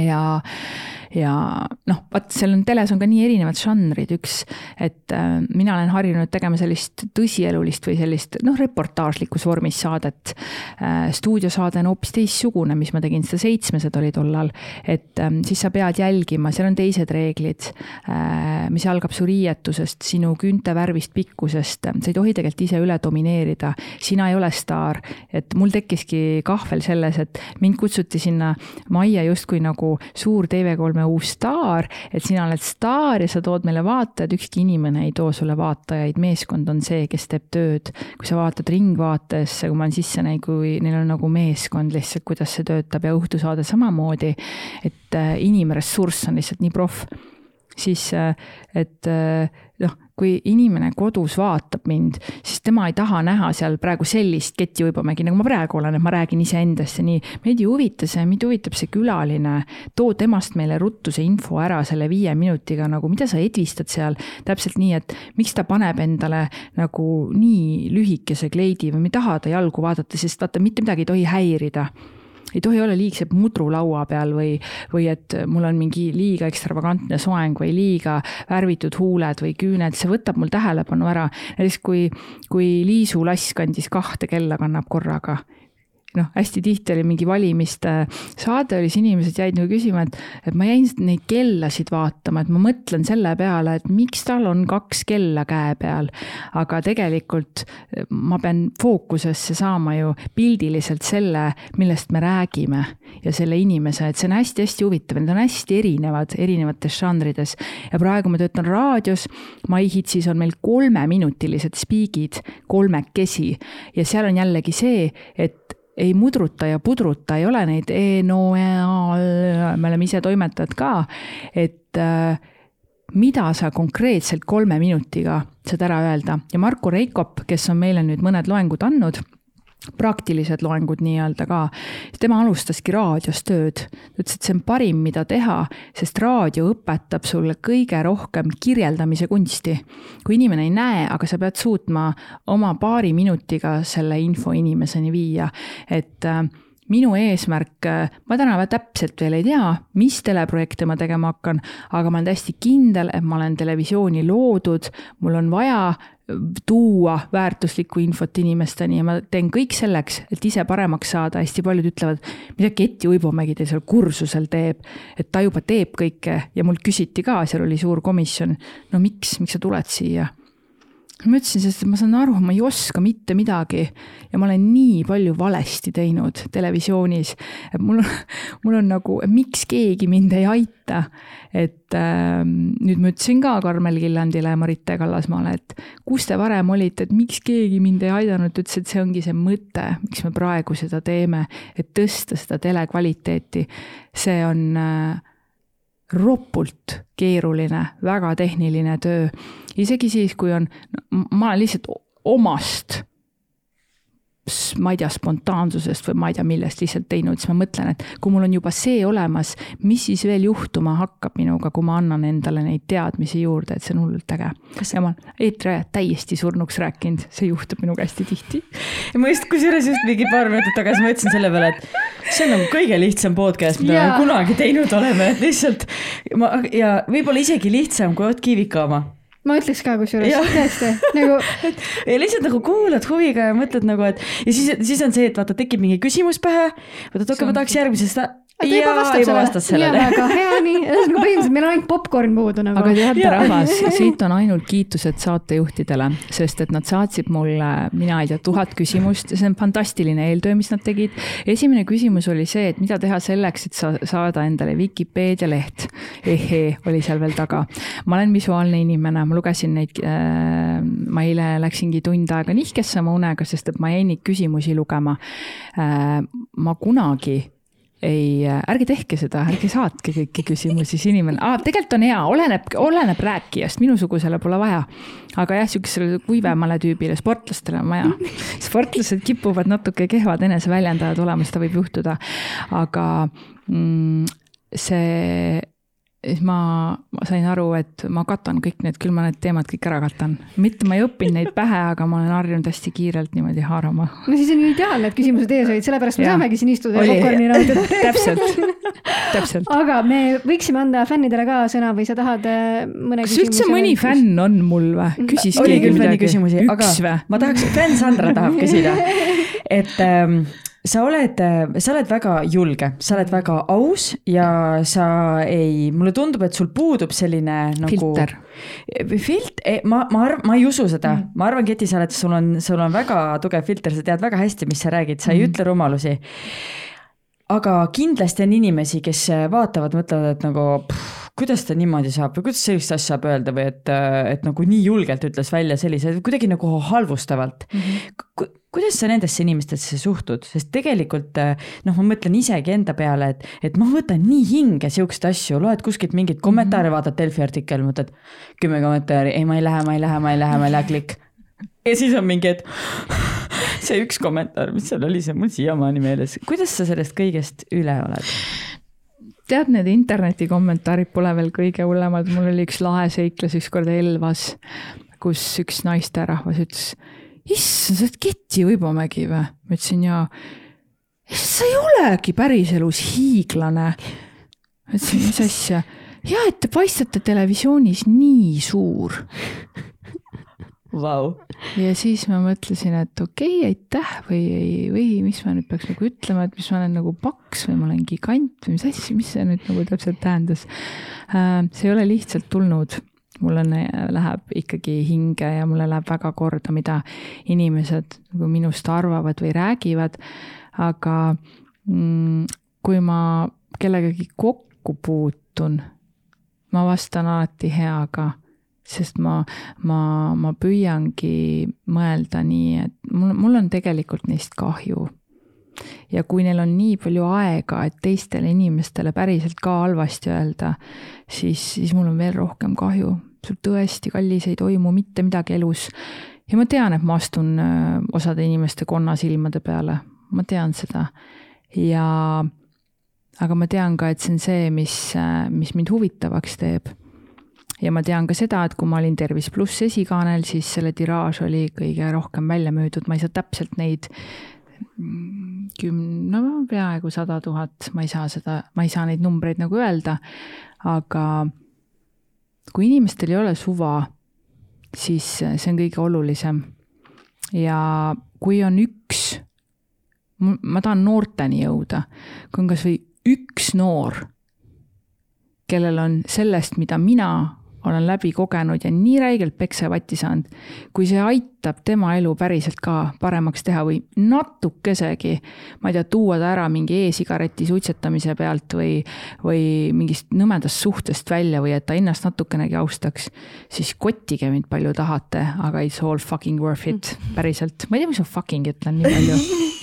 ja ja noh, vaat seal on teles on ka nii erinevad žanrid, üks, et äh, mina olen harjunud tegema sellist tõsielulist või sellist noh, reportaažlikus vormis saadet. Äh,. stuudiosaade on hoopis teistsugune, mis ma tegin, seda seitsmesed oli tollal, et äh, siis sa pead jälgima, seal on teised reeglid äh,, mis algab su riietusest, sinu küünte värvist, pikkusest, sa ei tohi tegelikult ise üle domineerida, sina ei ole staar, et mul tekkiski kahvel selles, et mind kutsuti sinna majja justkui nagu suur TV3 oleme uus staar, et sina oled staar ja sa tood meile vaatajad, ükski inimene ei too sulle vaatajaid, meeskond on see, kes teeb tööd. kui sa vaatad Ringvaatesse, kui ma olen sisse näinud, kui neil on nagu meeskond lihtsalt, kuidas see töötab ja õhtusaade samamoodi, et äh, inimressurss on lihtsalt nii proff siis et noh, kui inimene kodus vaatab mind, siis tema ei taha näha seal praegu sellist Keti Uibomägi, nagu ma praegu olen, et ma räägin iseendast ja nii. meid ei huvita see, meid huvitab see külaline. too temast meile ruttu see info ära selle viie minutiga nagu, mida sa edvistad seal. täpselt nii, et miks ta paneb endale nagu nii lühikese kleidi või me ei taha ta jalgu vaadata, sest vaata, mitte midagi ei tohi häirida ei tohi olla liigset mudru laua peal või, või et mul on mingi liiga ekstravagantne soeng või liiga värvitud huuled või küüned, see võtab mul tähelepanu ära. näiteks kui, kui Liisu Lass kandis kahte kella, kannab korraga noh, hästi tihti oli mingi valimiste saade oli, siis inimesed jäid nagu küsima, et, et ma jäin neid kellasid vaatama, et ma mõtlen selle peale, et miks tal on kaks kella käe peal. aga tegelikult ma pean fookusesse saama ju pildiliselt selle, millest me räägime ja selle inimese, et see on hästi-hästi huvitav, need on hästi erinevad, erinevates žanrides. ja praegu ma töötan raadios, MyHitsis on meil kolmeminutilised spiigid kolmekesi ja seal on jällegi see, et ei mudruta ja pudruta, ei ole neid e, no, e, me oleme ise toimetajad ka, et äh, mida sa konkreetselt kolme minutiga saad ära öelda. Ja Marko Reikop, kes on meile nüüd mõned loengud andnud praktilised loengud nii-öelda ka, tema alustaski raadios tööd. ta ütles, et see on parim, mida teha, sest raadio õpetab sulle kõige rohkem kirjeldamise kunsti. kui inimene ei näe, aga sa pead suutma oma paari minutiga selle info inimeseni viia, et äh, minu eesmärk, ma täna täpselt veel ei tea, mis teleprojekte ma tegema hakkan, aga ma olen täiesti kindel, et ma olen televisiooni loodud, mul on vaja tuua väärtuslikku infot inimesteni ja ma teen kõik selleks, et ise paremaks saada, hästi paljud ütlevad, mida Keti Uibomägi teil seal kursusel teeb, et ta juba teeb kõike ja mult küsiti ka, seal oli suur komisjon, no miks, miks sa tuled siia ma ütlesin, sest ma saan aru, ma ei oska mitte midagi ja ma olen nii palju valesti teinud televisioonis, et mul [LAUGHS] mul on nagu, miks keegi mind ei aita. et äh, nüüd ma ütlesin ka Karmel Killandile ja Marite Kallasmaale, et kus te varem olite, et miks keegi mind ei aidanud, ta ütles, et see ongi see mõte, miks me praegu seda teeme, et tõsta seda telekvaliteeti. see on äh, ropult keeruline, väga tehniline töö. isegi siis, kui on, ma olen lihtsalt omast ma ei tea, spontaansusest või ma ei tea, millest lihtsalt teinud, siis ma mõtlen, et kui mul on juba see olemas, mis siis veel juhtuma hakkab minuga, kui ma annan endale neid teadmisi juurde, et see on hullult äge. ja ma olen eetriajad täiesti surnuks rääkinud, see juhtub minuga hästi tihti. ma just, kusjuures just mingi paar minutit tagasi mõtlesin selle peale, et see on nagu kõige lihtsam podcast, mida me kunagi teinud oleme, et lihtsalt ma ja võib-olla isegi lihtsam kui Ott Kiivika oma ma ütleks ka kusjuures, tõesti, nagu. [LAUGHS] ja lihtsalt nagu kuulad huviga ja mõtled nagu, et ja siis, siis on see, et vaata, tekib mingi küsimus pähe, vaata, et okei, ma tahaks järgmisest ta juba vastab juba sellele. sellele. väga hea, nii, ühesõnaga põhimõtteliselt meil on ainult popkorn puudu nagu. aga teate, rahvas, [LAUGHS] siit on ainult kiitused saatejuhtidele, sest et nad saatsid mulle, mina ei tea, tuhat küsimust, see on fantastiline eeltöö, mis nad tegid. esimene küsimus oli see, et mida teha selleks, et sa saada endale Vikipeedia leht. ehee, oli seal veel taga. ma olen visuaalne inimene, ma lugesin neid äh,, ma eile läksingi tund aega nihkesse oma unega, sest et ma jäin neid küsimusi lugema äh,. ma kunagi ei, ärge tehke seda, ärge saatke kõiki küsimusi, siis inimene, tegelikult on hea, oleneb, oleneb rääkijast, minusugusele pole vaja. aga jah, sihukesele kuivemale tüübile, sportlastele on vaja. [LAUGHS] sportlased kipuvad natuke kehvad eneseväljendajad olema, seda võib juhtuda. aga mm, see siis ma, ma sain aru, et ma katan kõik need, küll ma need teemad kõik ära katan. mitte ma ei õppinud neid pähe, aga ma olen harjunud hästi kiirelt niimoodi haarama. no siis on ju ideaalne, et küsimused ees olid, sellepärast me ja. saamegi siin istuda ja popkorni nautida. [LAUGHS] täpselt, täpselt. aga me võiksime anda fännidele ka sõna või sa tahad äh, mõne kas üldse mõni fänn on mul või? küsis keegi midagi? küsimusi, aga ma tahaks, fänn Sandra tahab küsida, [LAUGHS] et ähm, sa oled, sa oled väga julge, sa oled väga aus ja sa ei, mulle tundub, et sul puudub selline nagu. filter. Filt-, e, ma, ma arvan, ma ei usu seda mm., ma arvan, Keti, sa oled, sul on, sul on väga tugev filter, sa tead väga hästi, mis sa räägid, sa ei mm. ütle rumalusi aga kindlasti on inimesi, kes vaatavad, mõtlevad, et nagu pff, kuidas ta niimoodi saab või kuidas sellist asja saab öelda või et, et nagu nii julgelt ütles välja sellise, kuidagi nagu halvustavalt mm. -hmm. kuidas sa nendesse inimestesse suhtud, sest tegelikult noh, ma mõtlen isegi enda peale, et, et ma võtan nii hinge siukseid asju, loed kuskilt mingeid kommentaare mm, -hmm. vaatad Delfi artikkel, mõtled kümme kommentaari, ei, ma ei lähe, ma ei lähe, ma ei lähe, ma ei lähe, klikk. ja siis on mingi, et [LAUGHS] see üks kommentaar, mis seal oli, see on mul siiamaani meeles. kuidas sa sellest kõigest üle oled? Tead, need interneti kommentaarid pole veel kõige hullemad, mul oli üks lahe seiklus ükskord Elvas, kus üks naisterahvas ütles, issand, sa oled Keti Uibomägi või? ma ütlesin jaa. sa ei olegi päriselus hiiglane. ma ütlesin, mis asja? ja, et te paistate televisioonis nii suur wow.. ja siis ma mõtlesin, et okei okay,, aitäh või, või mis ma nüüd peaks nagu ütlema, et mis ma olen nagu paks või ma olen gigant või mis asja, mis see nüüd nagu täpselt tähendas. Äh, see ei ole lihtsalt tulnud mulle läheb ikkagi hinge ja mulle läheb väga korda, mida inimesed nagu minust arvavad või räägivad. aga mm, kui ma kellegagi kokku puutun, ma vastan alati heaga sest ma, ma, ma püüangi mõelda nii, et mul, mul on tegelikult neist kahju. ja kui neil on nii palju aega, et teistele inimestele päriselt ka halvasti öelda, siis, siis mul on veel rohkem kahju. sul tõesti, kallis, ei toimu mitte midagi elus. ja ma tean, et ma astun äh, osade inimeste konnasilmade peale, ma tean seda. ja aga ma tean ka, et see on see, mis, äh, mis mind huvitavaks teeb ja ma tean ka seda, et kui ma olin Tervis pluss esikaanel, siis selle tiraaž oli kõige rohkem välja müüdud, ma ei saa täpselt neid küm-, no peaaegu sada tuhat, ma ei saa seda, ma ei saa neid numbreid nagu öelda, aga kui inimestel ei ole suva, siis see on kõige olulisem. ja kui on üks, ma tahan noorteni jõuda, kui on kasvõi üks noor, kellel on sellest, mida mina olen läbi kogenud ja nii räigelt peksa ja vatti saanud. kui see aitab tema elu päriselt ka paremaks teha või natukesegi, ma ei tea, tuua ta ära mingi e-sigareti suitsetamise pealt või, või mingist nõmedast suhtest välja või et ta ennast natukenegi austaks, siis kottige mind palju tahate, aga it's all fucking worth it, päriselt. ma ei tea, miks ma fucking ütlen nii palju [LAUGHS]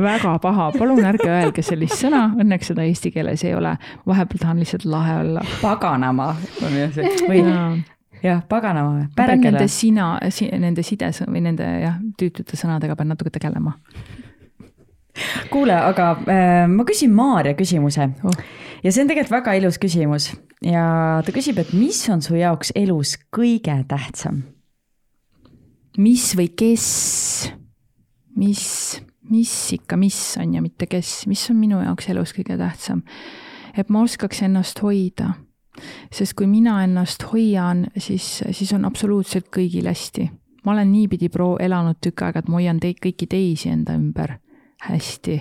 väga paha, palun ärge öelge sellist sõna, õnneks seda eesti keeles ei ole. vahepeal tahan lihtsalt lahe olla. paganama või jah, paganama. pean nende sina si,, nende sides või nende jah, tüütute sõnadega pean natuke tegelema. kuule, aga äh, ma küsin Maarja küsimuse oh. ja see on tegelikult väga ilus küsimus ja ta küsib, et mis on su jaoks elus kõige tähtsam? mis või kes, mis mis ikka, mis on ja mitte kes, mis on minu jaoks elus kõige tähtsam. et ma oskaks ennast hoida. sest kui mina ennast hoian, siis, siis on absoluutselt kõigil hästi. ma olen niipidi pro-, elanud tükk aega, et ma hoian teid, kõiki teisi enda ümber hästi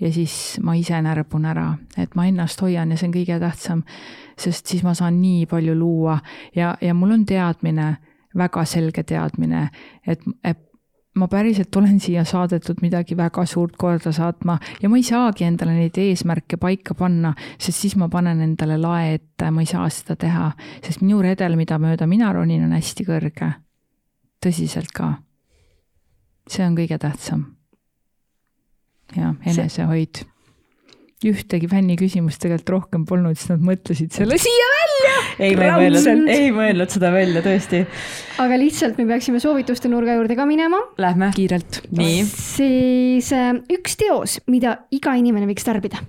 ja siis ma ise närbun ära, et ma ennast hoian ja see on kõige tähtsam, sest siis ma saan nii palju luua ja, ja mul on teadmine, väga selge teadmine, et, et ma päriselt olen siia saadetud midagi väga suurt korda saatma ja ma ei saagi endale neid eesmärke paika panna, sest siis ma panen endale lae ette, ma ei saa seda teha, sest minu redel, mida mööda mina ronin, on hästi kõrge. tõsiselt ka. see on kõige tähtsam. jah, enesehoid. Ühtegi fänniküsimust tegelikult rohkem polnud, siis nad mõtlesid selle siia välja ei, ma ei mõelnud, ei mõelnud seda välja tõesti. aga lihtsalt me peaksime soovituste nurga juurde ka minema. Lähme. kiirelt. nii. siis äh, üks teos, mida iga inimene võiks tarbida.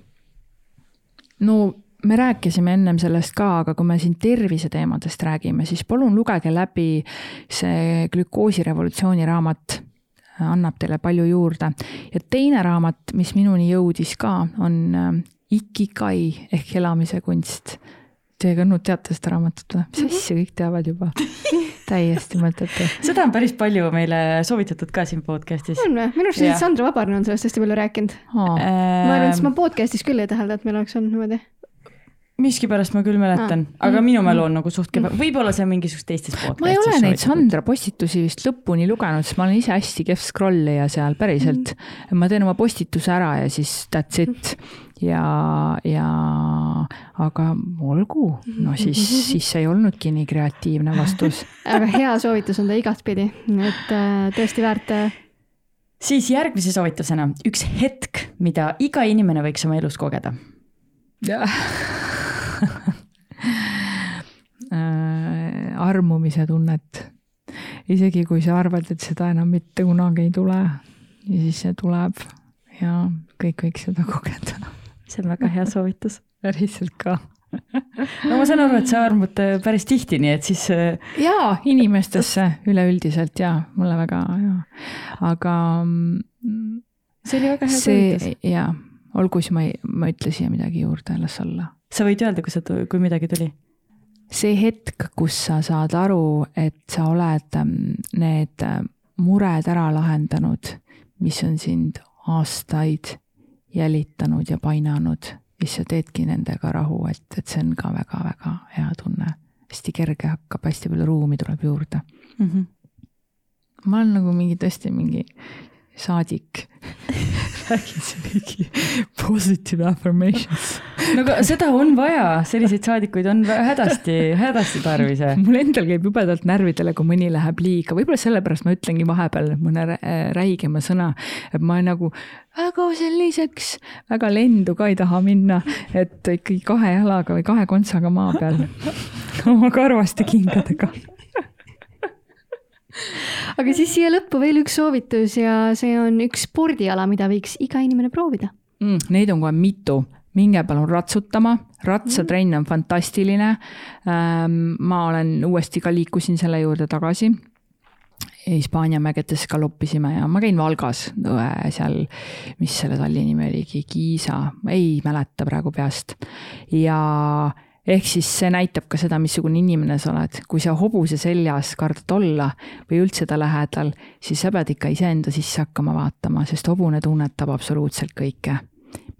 no me rääkisime ennem sellest ka, aga kui me siin terviseteemadest räägime, siis palun lugege läbi see glükoosirevolutsiooni raamat annab teile palju juurde. ja teine raamat, mis minuni jõudis ka, on äh, Ikigai ehk elamise kunst Teie ka nüüd teate seda raamatut või? mis mhm. asja, kõik teavad juba. [LAUGHS] täiesti mõttetu. seda on päris palju meile soovitatud ka siin podcast'is. on või? minu arust Sandra Vabarne on sellest hästi palju rääkinud oh.. ma arvan, et ma podcast'is küll ei tähelda, et meil oleks olnud niimoodi miskipärast ma küll mäletan Ah. aga minu mälu on nagu suht kehva, võib-olla see on mingisugustes teistes ma ei ole neid Sandra postitusi vist lõpuni lugenud, sest ma olen ise hästi kehv scrollija seal päriselt. ma teen oma postituse ära ja siis that's it. ja, ja aga olgu, no siis, siis see ei olnudki nii kreatiivne vastus. [LAUGHS] aga hea [LAUGHS] soovitus on ta igatpidi, et äh, tõesti väärt äh, siis järgmise soovitusena üks hetk, mida iga inimene võiks oma elus kogeda. Äh, [LAUGHS] [LAUGHS] armumise tunnet. isegi kui sa arvad, et seda enam mitte kunagi ei tule ja siis see tuleb ja kõik võiks seda kogeda. see on väga hea soovitus. [LAUGHS] päriselt ka. [LAUGHS] no ma saan aru, et sa armud äh, päris tihti, nii et siis äh, jaa, inimestesse üleüldiselt jaa, mulle väga jaa, aga mm, see oli väga hea soovitus. jaa, olgu siis ma ei, ma ei ütle siia midagi juurde, las olla sa võid öelda, kui sa, kui midagi tuli. see hetk, kus sa saad aru, et sa oled ähm, need äh, mured ära lahendanud, mis on sind aastaid jälitanud ja painanud, siis sa teedki nendega rahu, et, et see on ka väga-väga hea tunne. hästi kerge hakkab, hästi palju ruumi tuleb juurde. Mm -hmm. ma olen nagu mingi tõesti mingi saadik. räägin siin mingi positive affirmations. no aga seda on vaja, selliseid saadikuid on hädasti, hädasti tarvis. mul endal käib jubedalt närvidele, kui mõni läheb liiga, võib-olla sellepärast ma ütlengi vahepeal mõne äh, räigema sõna, et ma nagu väga selliseks, väga lendu ka ei taha minna, et ikkagi kahe jalaga või kahe kontsaga maa peal [LAUGHS] oma karvaste kingadega. Aga siis siia lõppu veel üks soovitus ja see on üks spordiala, mida võiks iga inimene proovida. mm,. Neid on kohe mitu, minge palun ratsutama, ratsatrenn on fantastiline ähm,. ma olen uuesti ka liikusin selle juurde tagasi. Hispaania mägedes galoppisime ja ma käin Valgas seal, mis selle talli nimi oligi, Kiisa, ei mäleta praegu peast. ja ehk siis see näitab ka seda, missugune inimene sa oled, kui sa hobuse seljas kardad olla või üldse ta lähedal, siis sa pead ikka iseenda sisse hakkama vaatama, sest hobune tunnetab absoluutselt kõike,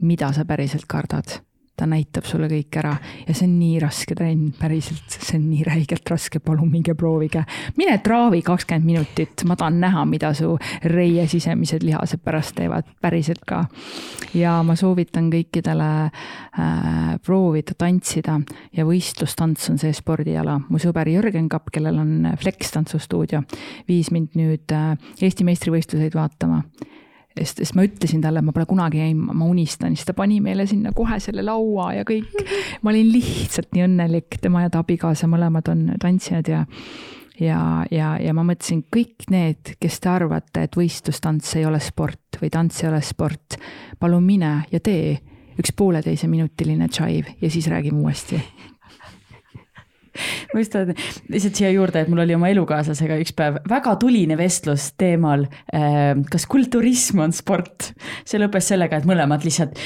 mida sa päriselt kardad. Ta näitab sulle kõik ära. Ja see on nii raske trenn, päriselt, see on nii räigelt raske, palun minge proovige. mine traavi kakskümmend minutit, ma tahan näha, mida su reie sisemised lihased pärast teevad, päriselt ka. ja ma soovitan kõikidele äh, proovida tantsida. Ja võistlustants on see spordiala. mu sõber Jörgen Kapp, kellel on Flex tantsustuudio, viis mind nüüd äh, Eesti meistrivõistluseid vaatama sest, sest ma ütlesin talle, ma pole kunagi käinud, ma unistan, siis ta pani meile sinna kohe selle laua ja kõik. ma olin lihtsalt nii õnnelik, tema ja ta abikaasa mõlemad on tantsijad ja ja, ja, ja ma mõtlesin, kõik need, kes te arvate, et võistlustants ei ole sport või tants ei ole sport, palun mine ja tee üks pooleteise minutiline tšaiv ja siis räägime uuesti. Ma just tahan lihtsalt siia juurde, et mul oli oma elukaaslasega üks päev väga tuline vestlus teemal, kas kulturism on sport. see lõppes sellega, et mõlemad lihtsalt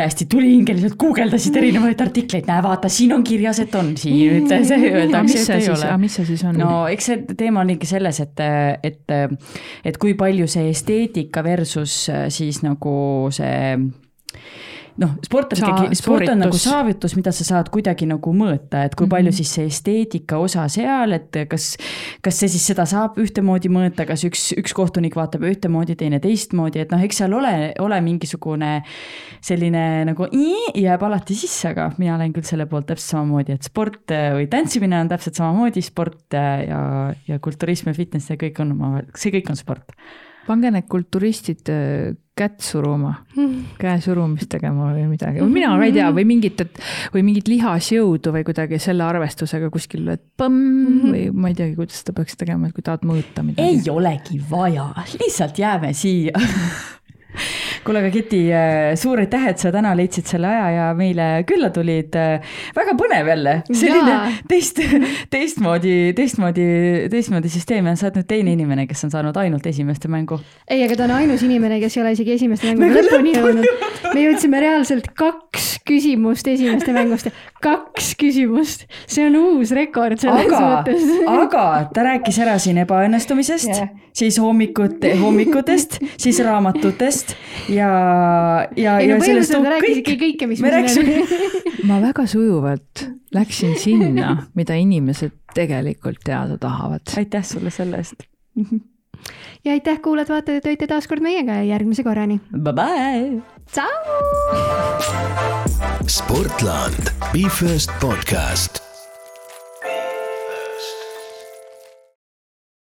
täiesti tulihingeliselt guugeldasid erinevaid artikleid, näe vaata, siin on kirjas, et on, siin aga öeldakse, et ei ole. mis see siis on? No eks see teema on ikka selles, et, et, et kui palju see esteetika versus äh, siis nagu see noh, sport on ikkagi, sport on nagu saavutus, mida sa saad kuidagi nagu mõõta, et kui palju Mhm. siis see esteetika osa seal, et kas, kas see siis seda saab ühtemoodi mõõta, kas üks, üks kohtunik vaatab ühtemoodi, teine teistmoodi, et noh, eks seal ole, ole mingisugune selline nagu jääb alati sisse, aga mina olen küll selle poolt täpselt samamoodi, et sport või tantsimine on täpselt samamoodi sport ja, ja kulturism ja fitness ja kõik on omavahel, see kõik on sport. Pange need kulturistid äh, kätt suruma, [LAUGHS] käe surumist tegema või midagi, või mina ka ei tea, või mingit, et või mingit lihasjõudu või kuidagi selle arvestusega kuskil, et põmm või ma ei teagi, kuidas seda peaks tegema, et kui tahad mõõta midagi. ei olegi vaja, lihtsalt jääme siia. [LAUGHS] kuule, aga Keti, suur aitäh, et sa täna leidsid selle aja ja meile külla tulid. väga põnev jälle, selline Jaa. teist, teistmoodi, teistmoodi, teistmoodi süsteem ja sa oled nüüd teine inimene, kes on saanud ainult esimeste mängu. ei, aga ta on ainus inimene, kes ei ole isegi esimeste mänguga lõpuni jõudnud. me jõudsime reaalselt kaks küsimust esimeste mängust, kaks küsimust, see on uus rekord selles mõttes. aga ta rääkis ära siin ebaõnnestumisest yeah., siis hommikut, hommikutest, siis raamatutest ja, ja, ei ja no sellest on kõik kõike, mis me me rääkisime [LAUGHS] ma väga sujuvalt läksin sinna, mida inimesed tegelikult teada tahavad. aitäh sulle selle eest. [LAUGHS] ja aitäh, kuulajad-vaatajad, et olite taas kord meiega ja järgmise korrani. Bye bye. tšau. Sportland, Be First podcast